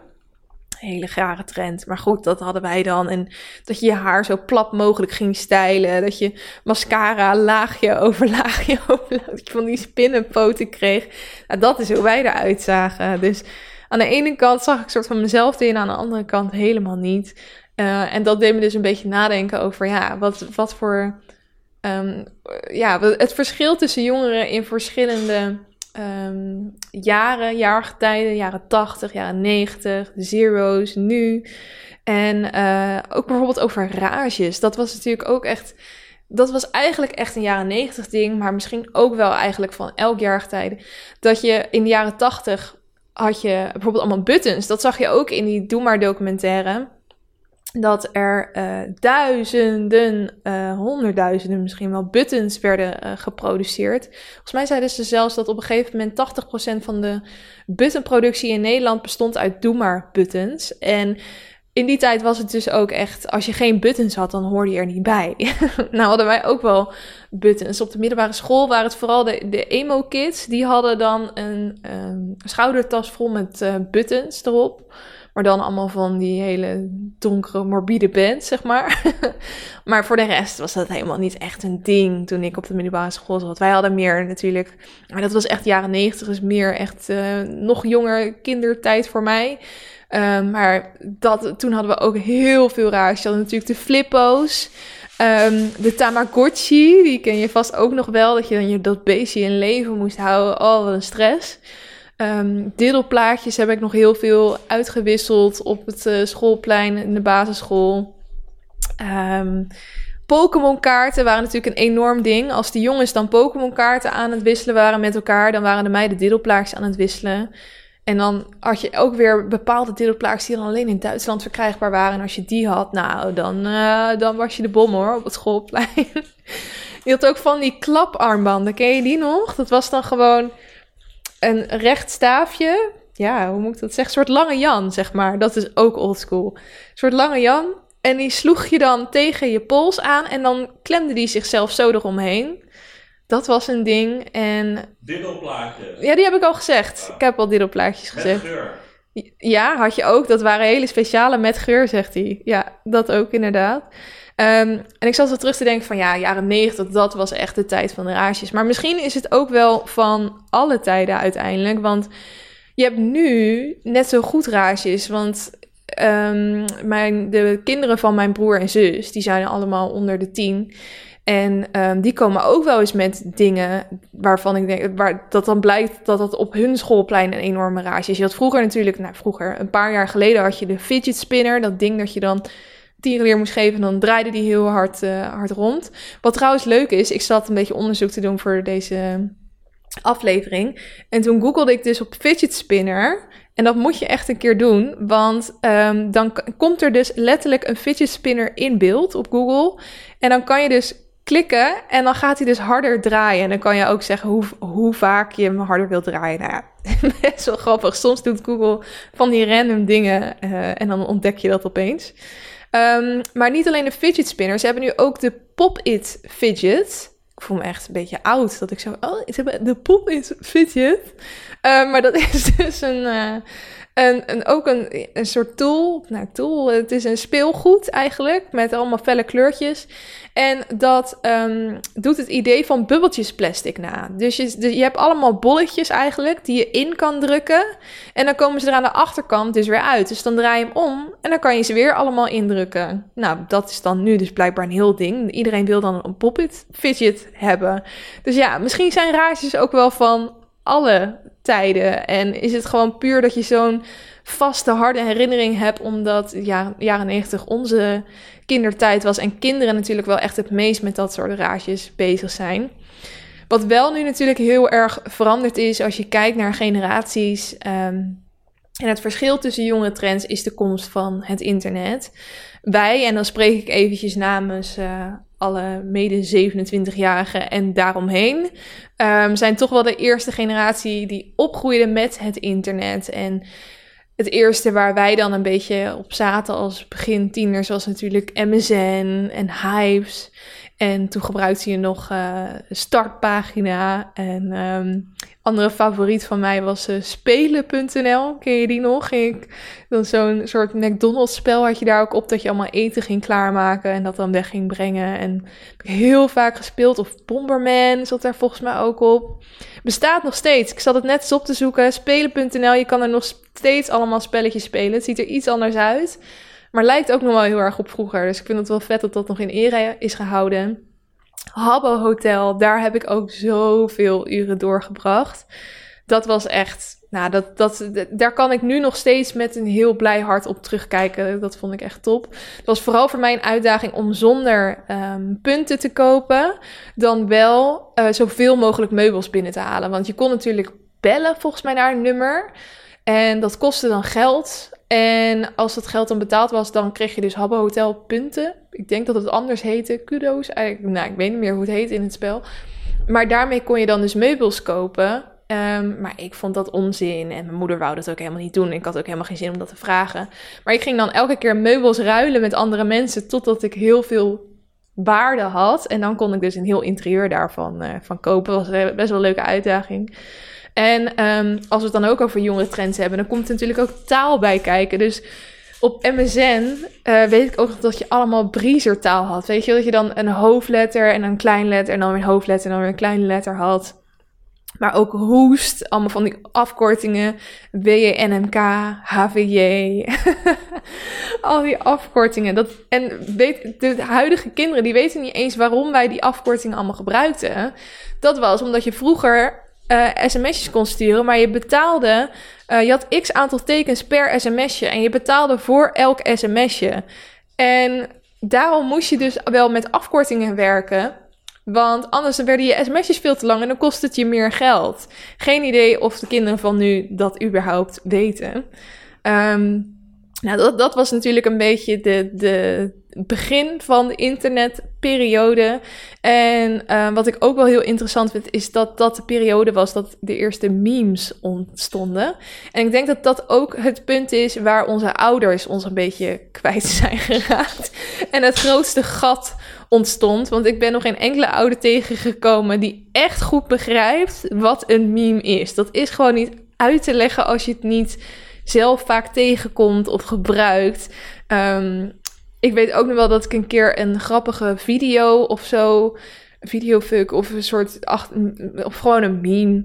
hele rare trend. Maar goed, dat hadden wij dan. En dat je je haar zo plat mogelijk ging stijlen. Dat je mascara laagje over laagje [LAUGHS] over Dat je van die spinnenpoten kreeg. Nou, dat is hoe wij eruit zagen. Dus aan de ene kant zag ik soort van mezelf in. Aan de andere kant helemaal niet. Uh, en dat deed me dus een beetje nadenken over, ja, wat, wat voor... Um, ja, het verschil tussen jongeren in verschillende um, jaren, jaargetijden, jaren 80, jaren 90, de zero's, nu. En uh, ook bijvoorbeeld over rages. Dat was natuurlijk ook echt. Dat was eigenlijk echt een jaren 90 ding, maar misschien ook wel eigenlijk van elk jaargetijde. Dat je in de jaren 80 had je bijvoorbeeld allemaal buttons. Dat zag je ook in die Doe maar documentaire dat er uh, duizenden, uh, honderdduizenden misschien wel buttons werden uh, geproduceerd. Volgens mij zeiden ze zelfs dat op een gegeven moment 80% van de buttonproductie in Nederland bestond uit doe maar buttons. En in die tijd was het dus ook echt, als je geen buttons had, dan hoorde je er niet bij. [LAUGHS] nou hadden wij ook wel buttons. Op de middelbare school waren het vooral de, emo-kids. Die hadden dan een um, schoudertas vol met buttons erop. Maar dan allemaal van die hele donkere, morbide band, zeg maar. [LAUGHS] maar voor de rest was dat helemaal niet echt een ding toen ik op de middelbare school zat. Wij hadden meer natuurlijk, maar dat was echt jaren negentig, dus meer echt uh, nog jonger kindertijd voor mij. Um, maar dat, toen hadden we ook heel veel raars. Je had natuurlijk de flippo's. Um, de Tamagotchi, die ken je vast ook nog wel. Dat je dan je, dat beestje in leven moest houden. Oh, wat een stress. Um, diddelplaatjes heb ik nog heel veel uitgewisseld op het uh, schoolplein in de basisschool. Um, Pokémon kaarten waren natuurlijk een enorm ding. Als de jongens dan Pokémon kaarten aan het wisselen waren met elkaar, dan waren de meiden diddelplaatjes aan het wisselen. En dan had je ook weer bepaalde diddelplaatjes die dan alleen in Duitsland verkrijgbaar waren. En als je die had, nou, dan, uh, dan was je de bom hoor op het schoolplein. [LAUGHS] Die had ook van die klaparmbanden. Ken je die nog? Dat was dan gewoon een recht staafje. Ja, hoe moet ik dat zeggen? Een soort lange Jan, zeg maar. Dat is ook oldschool. Een soort lange Jan. En die sloeg je dan tegen je pols aan. En dan klemde die zichzelf zo eromheen. Dat was een ding. En... Diddelplaatjes. Ja, die heb ik al gezegd. Ik heb al diddelplaatjes gezegd. Met geur. Ja, had je ook. Dat waren hele speciale met geur, zegt hij. Ja, dat ook inderdaad. Ehm, en ik zat zo terug te denken van ja, jaren 90, dat was echt de tijd van de raasjes. Maar misschien is het ook wel van alle tijden uiteindelijk. Want je hebt nu net zo goed raasjes. Want ehm, mijn, de kinderen van mijn broer en zus, die zijn allemaal onder de tien. En ehm, die komen ook wel eens met dingen waarvan ik denk, waar, dat dan blijkt dat dat op hun schoolplein een enorme rage is. Je had vroeger natuurlijk, nou vroeger, een paar jaar geleden had je de fidget spinner. Dat ding dat je dan tierenleer moest geven en dan draaide die heel hard, uh, hard rond. Wat trouwens leuk is, ik zat een beetje onderzoek te doen voor deze aflevering. En toen googelde ik dus op fidget spinner. En dat moet je echt een keer doen, want um, dan komt er dus letterlijk een fidget spinner in beeld op Google. En dan kan je dus klikken en dan gaat hij dus harder draaien. En dan kan je ook zeggen hoe, hoe vaak je hem harder wilt draaien. Nou ja, [LAUGHS] best wel grappig. Soms doet Google van die random dingen uh, en dan ontdek je dat opeens. Um, maar niet alleen de fidget spinners, ze hebben nu ook de Pop-It Fidget. Ik voel me echt een beetje oud dat ik zo. Oh, ze hebben de Pop-It Fidget. Uh, maar dat [LAUGHS] is dus een. Uh, en, ook een, een soort tool. Nou, tool, het is een speelgoed eigenlijk. Met allemaal felle kleurtjes. En dat um, doet het idee van bubbeltjes plastic na. Dus je, dus je hebt allemaal bolletjes eigenlijk die je in kan drukken. En dan komen ze er aan de achterkant dus weer uit. Dus dan draai je hem om en dan kan je ze weer allemaal indrukken. Nou, dat is dan nu dus blijkbaar een heel ding. Iedereen wil dan een pop-it fidget hebben. Dus ja, misschien zijn raasjes ook wel van alle tijden. En is het gewoon puur dat je zo'n vaste, harde herinnering hebt, omdat ja, jaren 90 onze kindertijd was en kinderen natuurlijk wel echt het meest met dat soort raasjes bezig zijn. Wat wel nu natuurlijk heel erg veranderd is als je kijkt naar generaties. Um, en het verschil tussen jonge trends is de komst van het internet. Wij, en dan spreek ik eventjes namens uh, alle mede 27-jarigen en daaromheen, um, zijn toch wel de eerste generatie die opgroeide met het internet. En het eerste waar wij dan een beetje op zaten als begintieners was natuurlijk MSN en Hives. En toen gebruikte je nog uh, startpagina. En um, andere favoriet van mij was uh, spelen.nl. Ken je die nog? Ik dan zo'n soort McDonald's spel had je daar ook op dat je allemaal eten ging klaarmaken en dat dan weg ging brengen. En heb heel vaak gespeeld. Of Bomberman zat daar volgens mij ook op. Bestaat nog steeds. Ik zat het net eens op te zoeken. Spelen.nl. Je kan er nog steeds allemaal spelletjes spelen. Het ziet er iets anders uit. Maar lijkt ook nog wel heel erg op vroeger. Dus ik vind het wel vet dat dat nog in ere is gehouden. Habbo Hotel, daar heb ik ook zoveel uren doorgebracht. Dat was echt, nou, dat, dat, daar kan ik nu nog steeds met een heel blij hart op terugkijken. Dat vond ik echt top. Het was vooral voor mij een uitdaging om zonder um, punten te kopen, dan wel uh, zoveel mogelijk meubels binnen te halen. Want je kon natuurlijk bellen volgens mij naar een nummer. En dat kostte dan geld. En als dat geld dan betaald was, dan kreeg je dus Habbo Hotel punten. Ik denk dat het anders heette. Kudo's. Eigenlijk, nou, ik weet niet meer hoe het heet in het spel. Maar daarmee kon je dan dus meubels kopen. Um, maar ik vond dat onzin. En mijn moeder wou dat ook helemaal niet doen. Ik had ook helemaal geen zin om dat te vragen. Maar ik ging dan elke keer meubels ruilen met andere mensen. Totdat ik heel veel waarde had. En dan kon ik dus een heel interieur daarvan uh, van kopen. Dat was best wel een leuke uitdaging. En um, als we het dan ook over jonge trends hebben, dan komt er natuurlijk ook taal bij kijken. Dus op MSN uh, weet ik ook dat je allemaal taal had. Weet je, dat je dan een hoofdletter en een klein letter en dan weer een hoofdletter en dan weer een kleine letter had. Maar ook hoest, allemaal van die afkortingen. WNMK, HVJ. [LAUGHS] Al die afkortingen. Dat, en weet, de huidige kinderen die weten niet eens waarom wij die afkortingen allemaal gebruikten. Dat was omdat je vroeger uh, sms'jes kon sturen, maar je betaalde, uh, je had x aantal tekens per sms'je en je betaalde voor elk sms'je. En daarom moest je dus wel met afkortingen werken, want anders werden je sms'jes veel te lang en dan kost het je meer geld. Geen idee of de kinderen van nu dat überhaupt weten. Um, nou, dat, dat was natuurlijk een beetje de, de, begin van de internetperiode. En uh, wat ik ook wel heel interessant vind, is dat dat de periode was dat de eerste memes ontstonden. En ik denk dat dat ook het punt is waar onze ouders ons een beetje kwijt [LAUGHS] zijn geraakt. En het grootste gat ontstond. Want ik ben nog geen enkele ouder tegengekomen die echt goed begrijpt wat een meme is. Dat is gewoon niet uit te leggen als je het niet zelf vaak tegenkomt of gebruikt. Um, ik weet ook nog wel dat ik een keer een grappige video of zo, videofuck of een soort, of gewoon een meme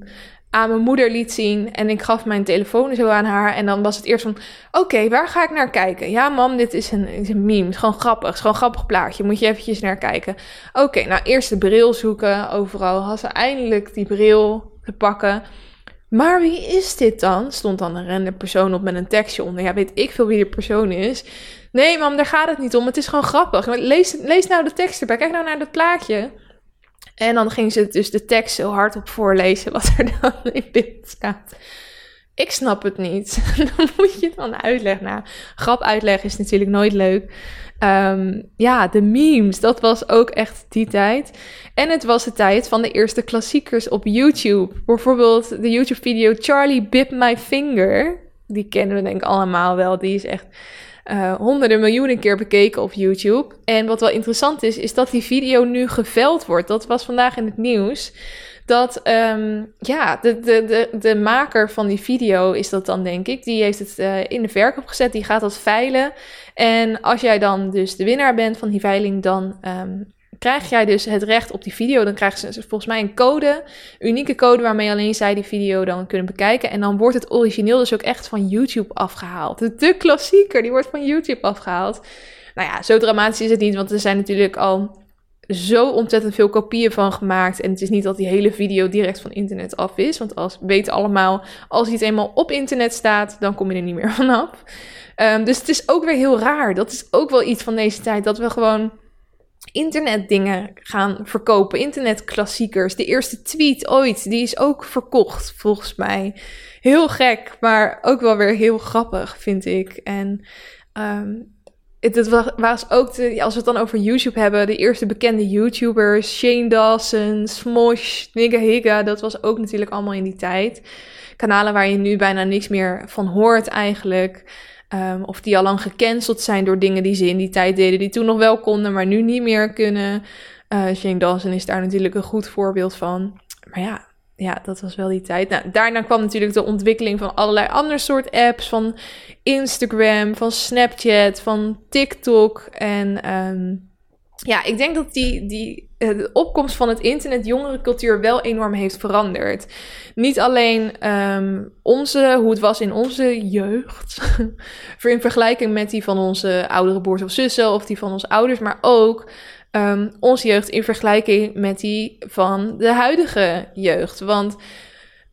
aan mijn moeder liet zien. En ik gaf mijn telefoon zo aan haar. En dan was het eerst van, oké, waar ga ik naar kijken? Ja, mam, dit is een, is een meme. Het is gewoon grappig. Het is gewoon grappig plaatje. Moet je eventjes naar kijken. Oké, nou eerst de bril zoeken. Overal had ze eindelijk die bril te pakken. Maar wie is dit dan? Stond dan een random persoon op met een tekstje onder. Ja, weet ik veel wie de persoon is. Nee, mam, daar gaat het niet om. Het is gewoon grappig. Lees, lees nou de tekst erbij. Kijk nou naar dat plaatje. En dan ging ze dus de tekst zo hard op voorlezen wat er dan [LAUGHS] in beeld staat. Ik snap het niet. [LAUGHS] dan moet je dan uitleggen. Nou, grap uitleggen is natuurlijk nooit leuk. Um, ja, de memes, dat was ook echt die tijd. En het was de tijd van de eerste klassiekers op YouTube. Bijvoorbeeld de YouTube-video Charlie Bit My Finger. Die kennen we denk ik allemaal wel. Die is echt uh, honderden miljoenen keer bekeken op YouTube. En wat wel interessant is, is dat die video nu geveld wordt. Dat was vandaag in het nieuws. Dat um, ja, de, de, de, de maker van die video is dat dan, denk ik. Die heeft het uh, in de verkoop gezet. Die gaat dat veilen. En als jij dan dus de winnaar bent van die veiling, dan um, krijg jij dus het recht op die video. Dan krijgen ze volgens mij een code, unieke code waarmee alleen zij die video dan kunnen bekijken. En dan wordt het origineel dus ook echt van YouTube afgehaald. De, de klassieker, die wordt van YouTube afgehaald. Nou ja, zo dramatisch is het niet, want er zijn natuurlijk al zo ontzettend veel kopieën van gemaakt. En het is niet dat die hele video direct van internet af is. Want als we weten allemaal, als iets eenmaal op internet staat, dan kom je er niet meer [LAUGHS] vanaf. Um, dus het is ook weer heel raar. Dat is ook wel iets van deze tijd. Dat we gewoon internetdingen gaan verkopen. Internetklassiekers. De eerste tweet ooit, die is ook verkocht, volgens mij. Heel gek, maar ook wel weer heel grappig, vind ik. En um, het, was ook, als we het dan over YouTube hebben, de eerste bekende YouTubers, Shane Dawson, Smosh, Nigga Higga, dat was ook natuurlijk allemaal in die tijd. Kanalen waar je nu bijna niks meer van hoort eigenlijk. Um, of die al lang gecanceld zijn door dingen die ze in die tijd deden, die toen nog wel konden, maar nu niet meer kunnen. Uh, Shane Dawson is daar natuurlijk een goed voorbeeld van. Maar ja, ja, dat was wel die tijd. Nou, daarna kwam natuurlijk de ontwikkeling van allerlei andere soort apps. Van Instagram, van Snapchat, van TikTok. En um, ja, ik denk dat die, die eh, de opkomst van het internet jongerencultuur wel enorm heeft veranderd. Niet alleen um, onze, hoe het was in onze jeugd, [LAUGHS] in vergelijking met die van onze oudere broers of zussen of die van onze ouders, maar ook um, onze jeugd in vergelijking met die van de huidige jeugd. Want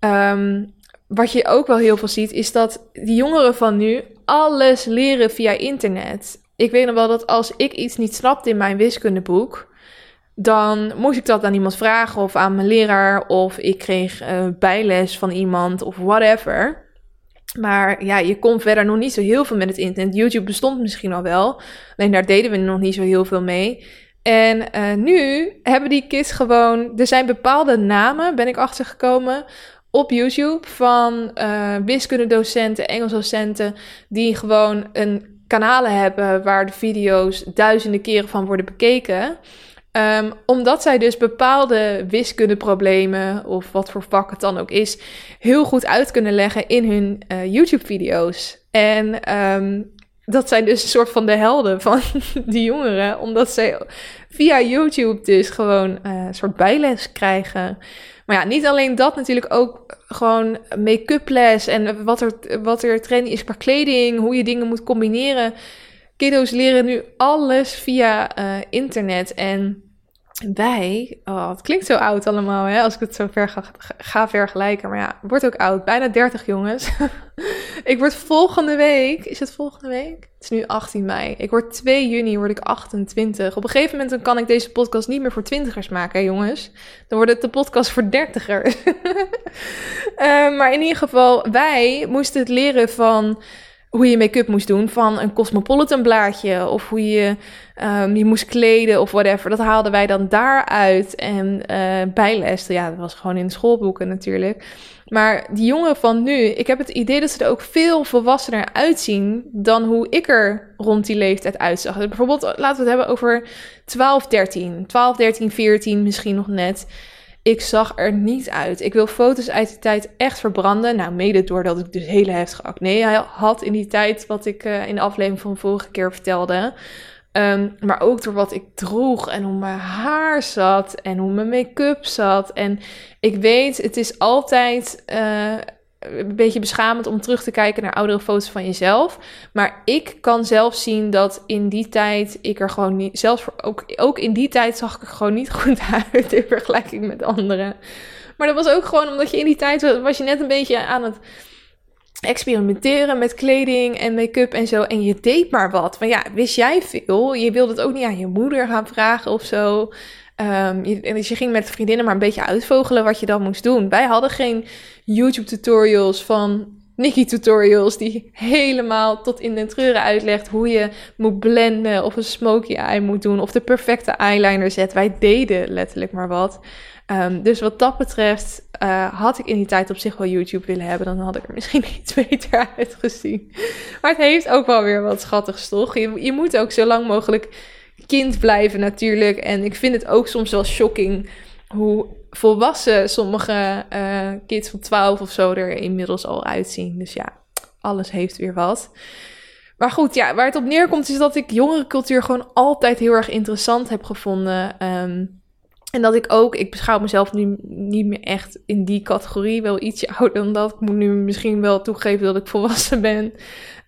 um, wat je ook wel heel veel ziet, is dat die jongeren van nu alles leren via internet. Ik weet nog wel dat als ik iets niet snapte in mijn wiskundeboek, dan moest ik dat aan iemand vragen of aan mijn leraar of ik kreeg uh, bijles van iemand of whatever. Maar ja, je kon verder nog niet zo heel veel met het internet. YouTube bestond misschien al wel, alleen daar deden we nog niet zo heel veel mee. En uh, nu hebben die kids gewoon. Er zijn bepaalde namen, ben ik achtergekomen. Op YouTube van uh, wiskundedocenten, Engelsdocenten. Die gewoon een kanalen hebben waar de video's duizenden keren van worden bekeken. Um, omdat zij dus bepaalde wiskundeproblemen, of wat voor vak het dan ook is, heel goed uit kunnen leggen in hun uh, YouTube-video's. En um, dat zijn dus een soort van de helden van [LAUGHS] die jongeren. Omdat zij via YouTube dus gewoon uh, een soort bijles krijgen. Maar ja, niet alleen dat, natuurlijk ook gewoon make-up les. En wat er, wat er trending is qua kleding, hoe je dingen moet combineren. Kiddo's leren nu alles via uh, internet. En wij, oh, het klinkt zo oud allemaal, hè, als ik het zo ver ga, vergelijken. Maar ja, wordt ook oud. Bijna 30 jongens. [LAUGHS] ik word volgende week, is het volgende week? Het is nu 18 mei. Ik word 2 juni, word ik 28. Op een gegeven moment dan kan ik deze podcast niet meer voor twintigers maken, jongens. Dan wordt het de podcast voor dertigers. uh, [LAUGHS] maar in ieder geval, wij moesten het leren van hoe je make-up moest doen van een Cosmopolitan blaadje. Of hoe je um, je moest kleden of whatever. Dat haalden wij dan daaruit. En uh, bijles, ja, dat was gewoon in de schoolboeken natuurlijk. Maar die jongeren van nu, ik heb het idee dat ze er ook veel volwassener uitzien dan hoe ik er rond die leeftijd uitzag. Dus bijvoorbeeld, laten we het hebben over 12, 13. 12, 13, 14 misschien nog net. Ik zag er niet uit. Ik wil foto's uit die tijd echt verbranden. Nou, mede doordat ik dus hele heftige acne had in die tijd, wat ik uh, in de aflevering van vorige keer vertelde. Um, maar ook door wat ik droeg en hoe mijn haar zat en hoe mijn make-up zat. En ik weet, het is altijd uh, een beetje beschamend om terug te kijken naar oudere foto's van jezelf. Maar ik kan zelf zien dat in die tijd ik er gewoon niet, zelfs ook, ook in die tijd zag ik er gewoon niet [LAUGHS] goed uit in vergelijking met anderen. Maar dat was ook gewoon omdat je in die tijd was je net een beetje aan het experimenteren met kleding en make-up en zo. En je deed maar wat. Van ja, wist jij veel? Je wilde het ook niet aan je moeder gaan vragen of zo. Um, je, dus je ging met vriendinnen maar een beetje uitvogelen wat je dan moest doen. Wij hadden geen YouTube-tutorials van Nikki tutorials die helemaal tot in de treuren uitlegt hoe je moet blenden of een smoky eye moet doen of de perfecte eyeliner zet. Wij deden letterlijk maar wat. Um, dus wat dat betreft uh, had ik in die tijd op zich wel YouTube willen hebben. Dan had ik er misschien [LAUGHS] iets beter uitgezien. Maar het heeft ook wel weer wat schattigs, toch? Je, je moet ook zo lang mogelijk kind blijven natuurlijk. En ik vind het ook soms wel shocking hoe volwassen sommige uh, kids van 12 of zo er inmiddels al uitzien. Dus ja, alles heeft weer wat. Maar goed, ja, waar het op neerkomt is dat ik jongere cultuur gewoon altijd heel erg interessant heb gevonden. Um, en dat ik ook, ik beschouw mezelf nu niet meer echt in die categorie, wel ietsje [LAUGHS] ouder dan dat. Ik moet nu misschien wel toegeven dat ik volwassen ben.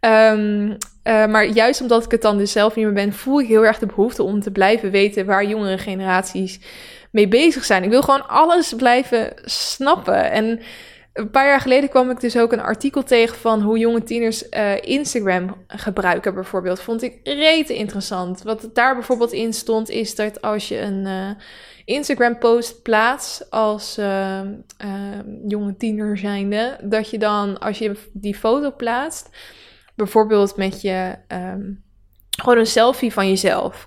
Um, uh, maar juist omdat ik het dan dus zelf niet meer ben, voel ik heel erg de behoefte om te blijven weten waar jongere generaties mee bezig zijn. Ik wil gewoon alles blijven snappen. En een paar jaar geleden kwam ik dus ook een artikel tegen van hoe jonge tieners uh, Instagram gebruiken, bijvoorbeeld. Vond ik rete interessant. Wat daar bijvoorbeeld in stond, is dat als je een. Uh, Instagram-post plaats als jonge tiener zijnde, dat je dan, als je die foto plaatst, bijvoorbeeld met je, um, gewoon een selfie van jezelf,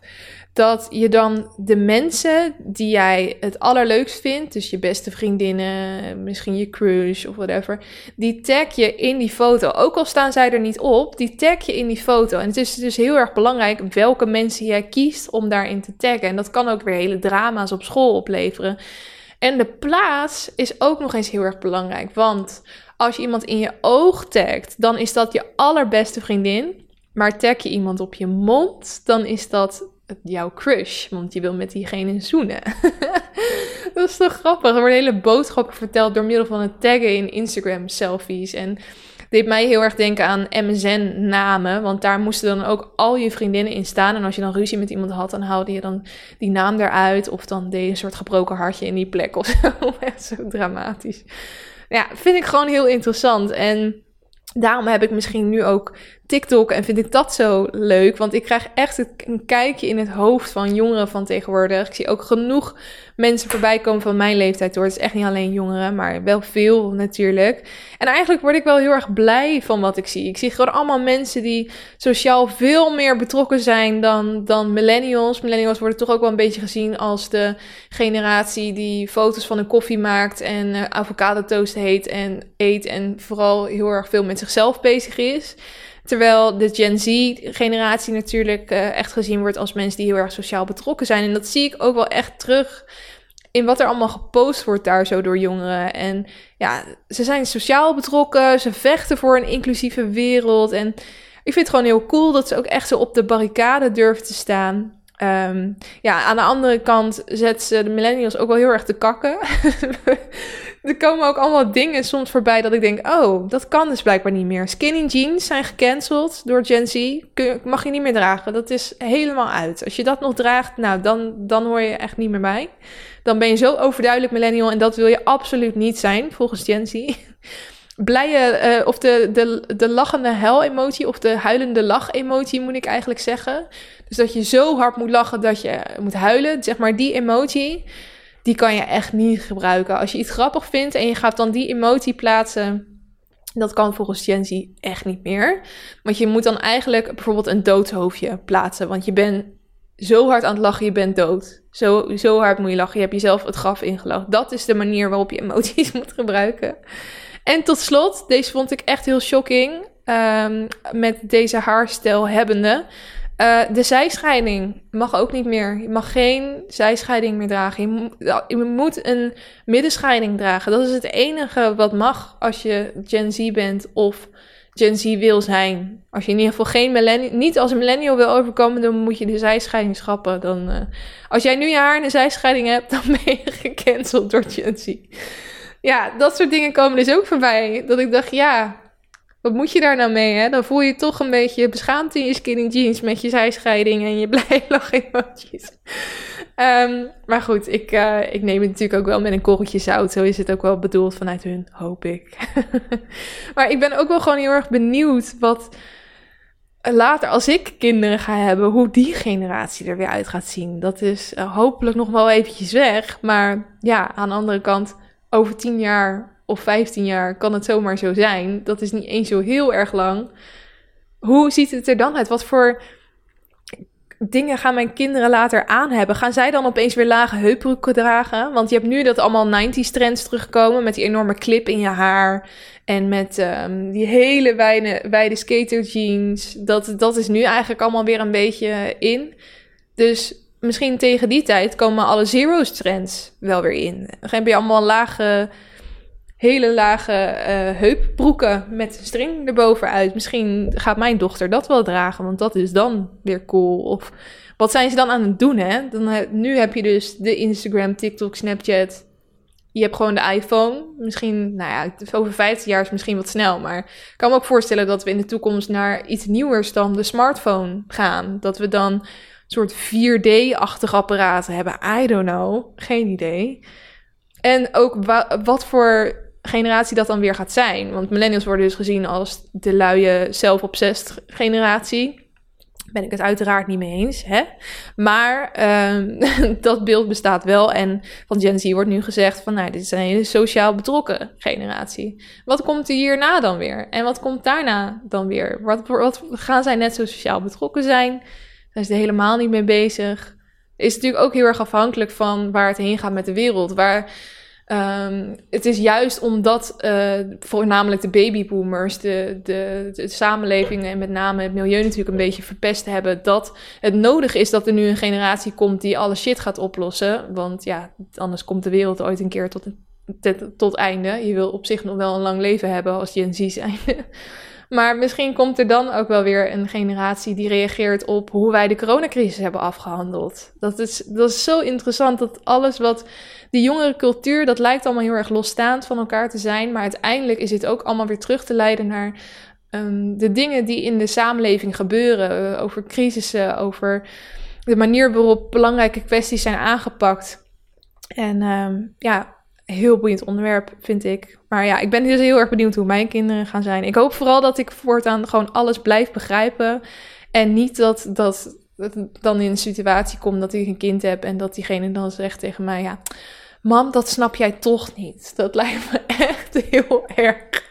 dat je dan de mensen die jij het allerleukst vindt, dus je beste vriendinnen, misschien je crush of whatever, die tag je in die foto. Ook al staan zij er niet op, die tag je in die foto. En het is dus heel erg belangrijk welke mensen jij kiest om daarin te taggen. En dat kan ook weer hele drama's op school opleveren. En de plaats is ook nog eens heel erg belangrijk, want als je iemand in je oog tagt, dan is dat je allerbeste vriendin. Maar tag je iemand op je mond, dan is dat jouw crush. Want je wil met diegene zoenen. [LAUGHS] dat is toch grappig. Er worden hele boodschappen verteld door middel van het taggen in Instagram selfies. En deed mij heel erg denken aan MSN-namen. Want daar moesten dan ook al je vriendinnen in staan. En als je dan ruzie met iemand had, dan haalde je dan die naam eruit. Of dan deed je een soort gebroken hartje in die plek of zo. [LAUGHS] Zo dramatisch. Ja, vind ik gewoon heel interessant. En daarom heb ik misschien nu ook TikTok en vind ik dat zo leuk. Want ik krijg echt een kijkje in het hoofd van jongeren van tegenwoordig. Ik zie ook genoeg mensen voorbij komen van mijn leeftijd hoor. Het is echt niet alleen jongeren, maar wel veel natuurlijk. En eigenlijk word ik wel heel erg blij van wat ik zie. Ik zie gewoon allemaal mensen die sociaal veel meer betrokken zijn dan, dan millennials. Millennials worden toch ook wel een beetje gezien als de generatie die foto's van een koffie maakt en uh, avocado toast heet en eet en vooral heel erg veel met zichzelf bezig is. Terwijl de Gen Z-generatie natuurlijk uh, echt gezien wordt als mensen die heel erg sociaal betrokken zijn. En dat zie ik ook wel echt terug in wat er allemaal gepost wordt daar zo door jongeren. En ja, ze zijn sociaal betrokken, ze vechten voor een inclusieve wereld. En ik vind het gewoon heel cool dat ze ook echt zo op de barricade durven te staan. Um, ja, aan de andere kant zet ze de millennials ook wel heel erg te kakken. [LAUGHS] er komen ook allemaal dingen soms voorbij dat ik denk: oh, dat kan dus blijkbaar niet meer. Skinny jeans zijn gecanceld door Gen Z. mag je niet meer dragen. Dat is helemaal uit. Als je dat nog draagt, nou, dan, dan hoor je echt niet meer bij. Dan ben je zo overduidelijk millennial en dat wil je absoluut niet zijn, volgens Gen Z. [LAUGHS] Blije, uh, of de, de, de lachende hel-emotie, of de huilende lach-emotie, moet ik eigenlijk zeggen. Dus dat je zo hard moet lachen dat je moet huilen. Zeg maar, die emotie die kan je echt niet gebruiken. Als je iets grappig vindt en je gaat dan die emotie plaatsen Dat kan volgens Gen echt niet meer. Want je moet dan eigenlijk bijvoorbeeld een doodshoofdje plaatsen. Want je bent zo hard aan het lachen, je bent dood. Zo, zo hard moet je lachen. Je hebt jezelf het graf ingelachen. Dat is de manier waarop je emoties [LAUGHS] moet gebruiken. En tot slot, deze vond ik echt heel shocking. Um, met deze haarstijl hebbende. Uh, de zijscheiding mag ook niet meer. Je mag geen zijscheiding meer dragen. Je moet, een middenscheiding dragen. Dat is het enige wat mag als je Gen Z bent of Gen Z wil zijn. Als je in ieder geval geen millennial, niet als een millennial wil overkomen, dan moet je de zijscheiding schrappen. Dan, uh, als jij nu je haar een zijscheiding hebt, dan ben je [LAUGHS] gecanceld door Gen Z. Ja, dat soort dingen komen dus ook voorbij. Dat ik dacht, ja, wat moet je daar nou mee, hè? Dan voel je je toch een beetje beschaamd in je skinny jeans met je zijscheiding en je [LAUGHS] blij emoties. Um, maar goed, ik, uh, ik neem het natuurlijk ook wel met een korreltje zout. Zo is het ook wel bedoeld vanuit hun, hoop ik. [LAUGHS] maar ik ben ook wel gewoon heel erg benieuwd wat later, als ik kinderen ga hebben, hoe die generatie er weer uit gaat zien. Dat is uh, hopelijk nog wel eventjes weg. Maar ja, aan de andere kant, over tien jaar of 15 jaar kan het zomaar zo zijn. Dat is niet eens zo heel erg lang. Hoe ziet het er dan uit? Wat voor dingen gaan mijn kinderen later aan hebben? Gaan zij dan opeens weer lage heupbroeken dragen? Want je hebt nu dat allemaal 90s trends terugkomen met die enorme clip in je haar en met um, die hele wijde, wijde skater jeans. Dat, dat is nu eigenlijk allemaal weer een beetje in. Dus misschien tegen die tijd komen alle zeros trends wel weer in. Dan heb je allemaal lage hele lage uh, heupbroeken met een string erboven uit. Misschien gaat mijn dochter dat wel dragen, want dat is dan weer cool. Of wat zijn ze dan aan het doen, hè? Dan, nu heb je dus de Instagram, TikTok, Snapchat. Je hebt gewoon de iPhone. Misschien, nou ja, over 15 jaar is misschien wat snel. Maar ik kan me ook voorstellen dat we in de toekomst naar iets nieuwers dan de smartphone gaan. Dat we dan een soort 4D-achtige apparaten hebben. I don't know. Geen idee. En ook wat voor generatie dat dan weer gaat zijn. Want millennials worden dus gezien als de luie, zelfobsessed generatie. Ben ik het uiteraard niet mee eens. Hè? Maar uh, [LAUGHS] dat beeld bestaat wel. En van Gen Z wordt nu gezegd van nou, dit is een hele sociaal betrokken generatie. Wat komt er hierna dan weer? En wat komt daarna dan weer? Wat, wat gaan zij net zo sociaal betrokken zijn? Zijn ze er helemaal niet mee bezig? Is natuurlijk ook heel erg afhankelijk van waar het heen gaat met de wereld. Waar Um, het is juist omdat uh, voornamelijk de babyboomers de, de, de samenleving en met name het milieu natuurlijk een beetje verpest hebben, dat het nodig is dat er nu een generatie komt die alle shit gaat oplossen. Want ja, anders komt de wereld ooit een keer tot, tot, tot einde. Je wil op zich nog wel een lang leven hebben als Gen Z zijn. [LAUGHS] Maar misschien komt er dan ook wel weer een generatie die reageert op hoe wij de coronacrisis hebben afgehandeld. Dat is, dat is zo interessant dat alles wat die jongere cultuur, dat lijkt allemaal heel erg losstaand van elkaar te zijn. Maar uiteindelijk is het ook allemaal weer terug te leiden naar um, de dingen die in de samenleving gebeuren. Uh, over crisissen, over de manier waarop belangrijke kwesties zijn aangepakt. En um, ja, heel boeiend onderwerp, vind ik. Maar ja, ik ben dus heel erg benieuwd hoe mijn kinderen gaan zijn. Ik hoop vooral dat ik voortaan gewoon alles blijf begrijpen. En niet dat, dat dan in een situatie komt dat ik een kind heb en dat diegene dan zegt tegen mij: Ja, mam, dat snap jij toch niet. Dat lijkt me echt heel erg.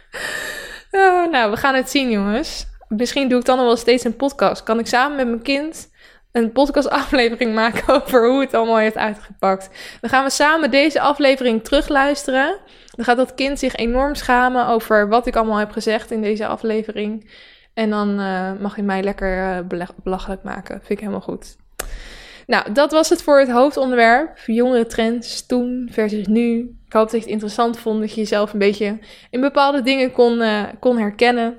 Uh, nou, we gaan het zien, jongens. Misschien doe ik dan nog wel steeds een podcast. Kan ik samen met mijn kind een podcastaflevering [LAUGHS] maken over hoe het allemaal heeft uitgepakt. Dan gaan we samen deze aflevering terugluisteren. Dan gaat dat kind zich enorm schamen over wat ik allemaal heb gezegd in deze aflevering. En dan uh, mag je mij lekker uh, belachelijk maken. Vind ik helemaal goed. Nou, dat was het voor het hoofdonderwerp. Jongere trends toen versus nu. Ik hoop dat je het interessant vond. Dat je jezelf een beetje in bepaalde dingen kon, uh, kon herkennen.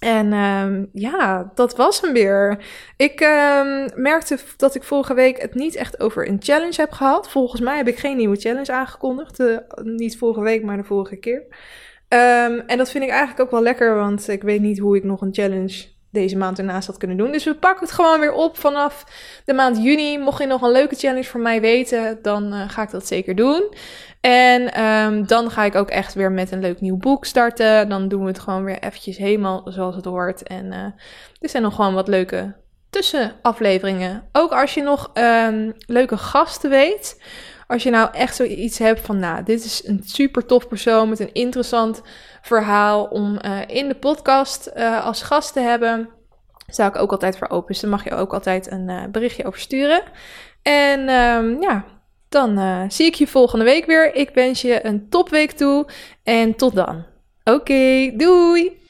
En um, ja, dat was hem weer. Ik um, merkte dat ik vorige week het niet echt over een challenge heb gehad. Volgens mij heb ik geen nieuwe challenge aangekondigd. Niet vorige week, maar de vorige keer. Um, en dat vind ik eigenlijk ook wel lekker, want ik weet niet hoe ik nog een challenge deze maand ernaast had kunnen doen. Dus we pakken het gewoon weer op vanaf de maand juni. Mocht je nog een leuke challenge voor mij weten, dan uh, ga ik dat zeker doen. En um, dan ga ik ook echt weer met een leuk nieuw boek starten. Dan doen we het gewoon weer eventjes helemaal zoals het hoort. En uh, er zijn nog gewoon wat leuke tussenafleveringen. Ook als je nog um, leuke gasten weet Als je nou echt zoiets hebt van, nou, dit is een super tof persoon met een interessant verhaal om uh, in de podcast uh, als gast te hebben, zou ik ook altijd voor open. Dus dan mag je ook altijd een uh, berichtje over sturen. En um, ja, dan zie ik je volgende week weer. Ik wens je een topweek toe en tot dan. Oké, doei!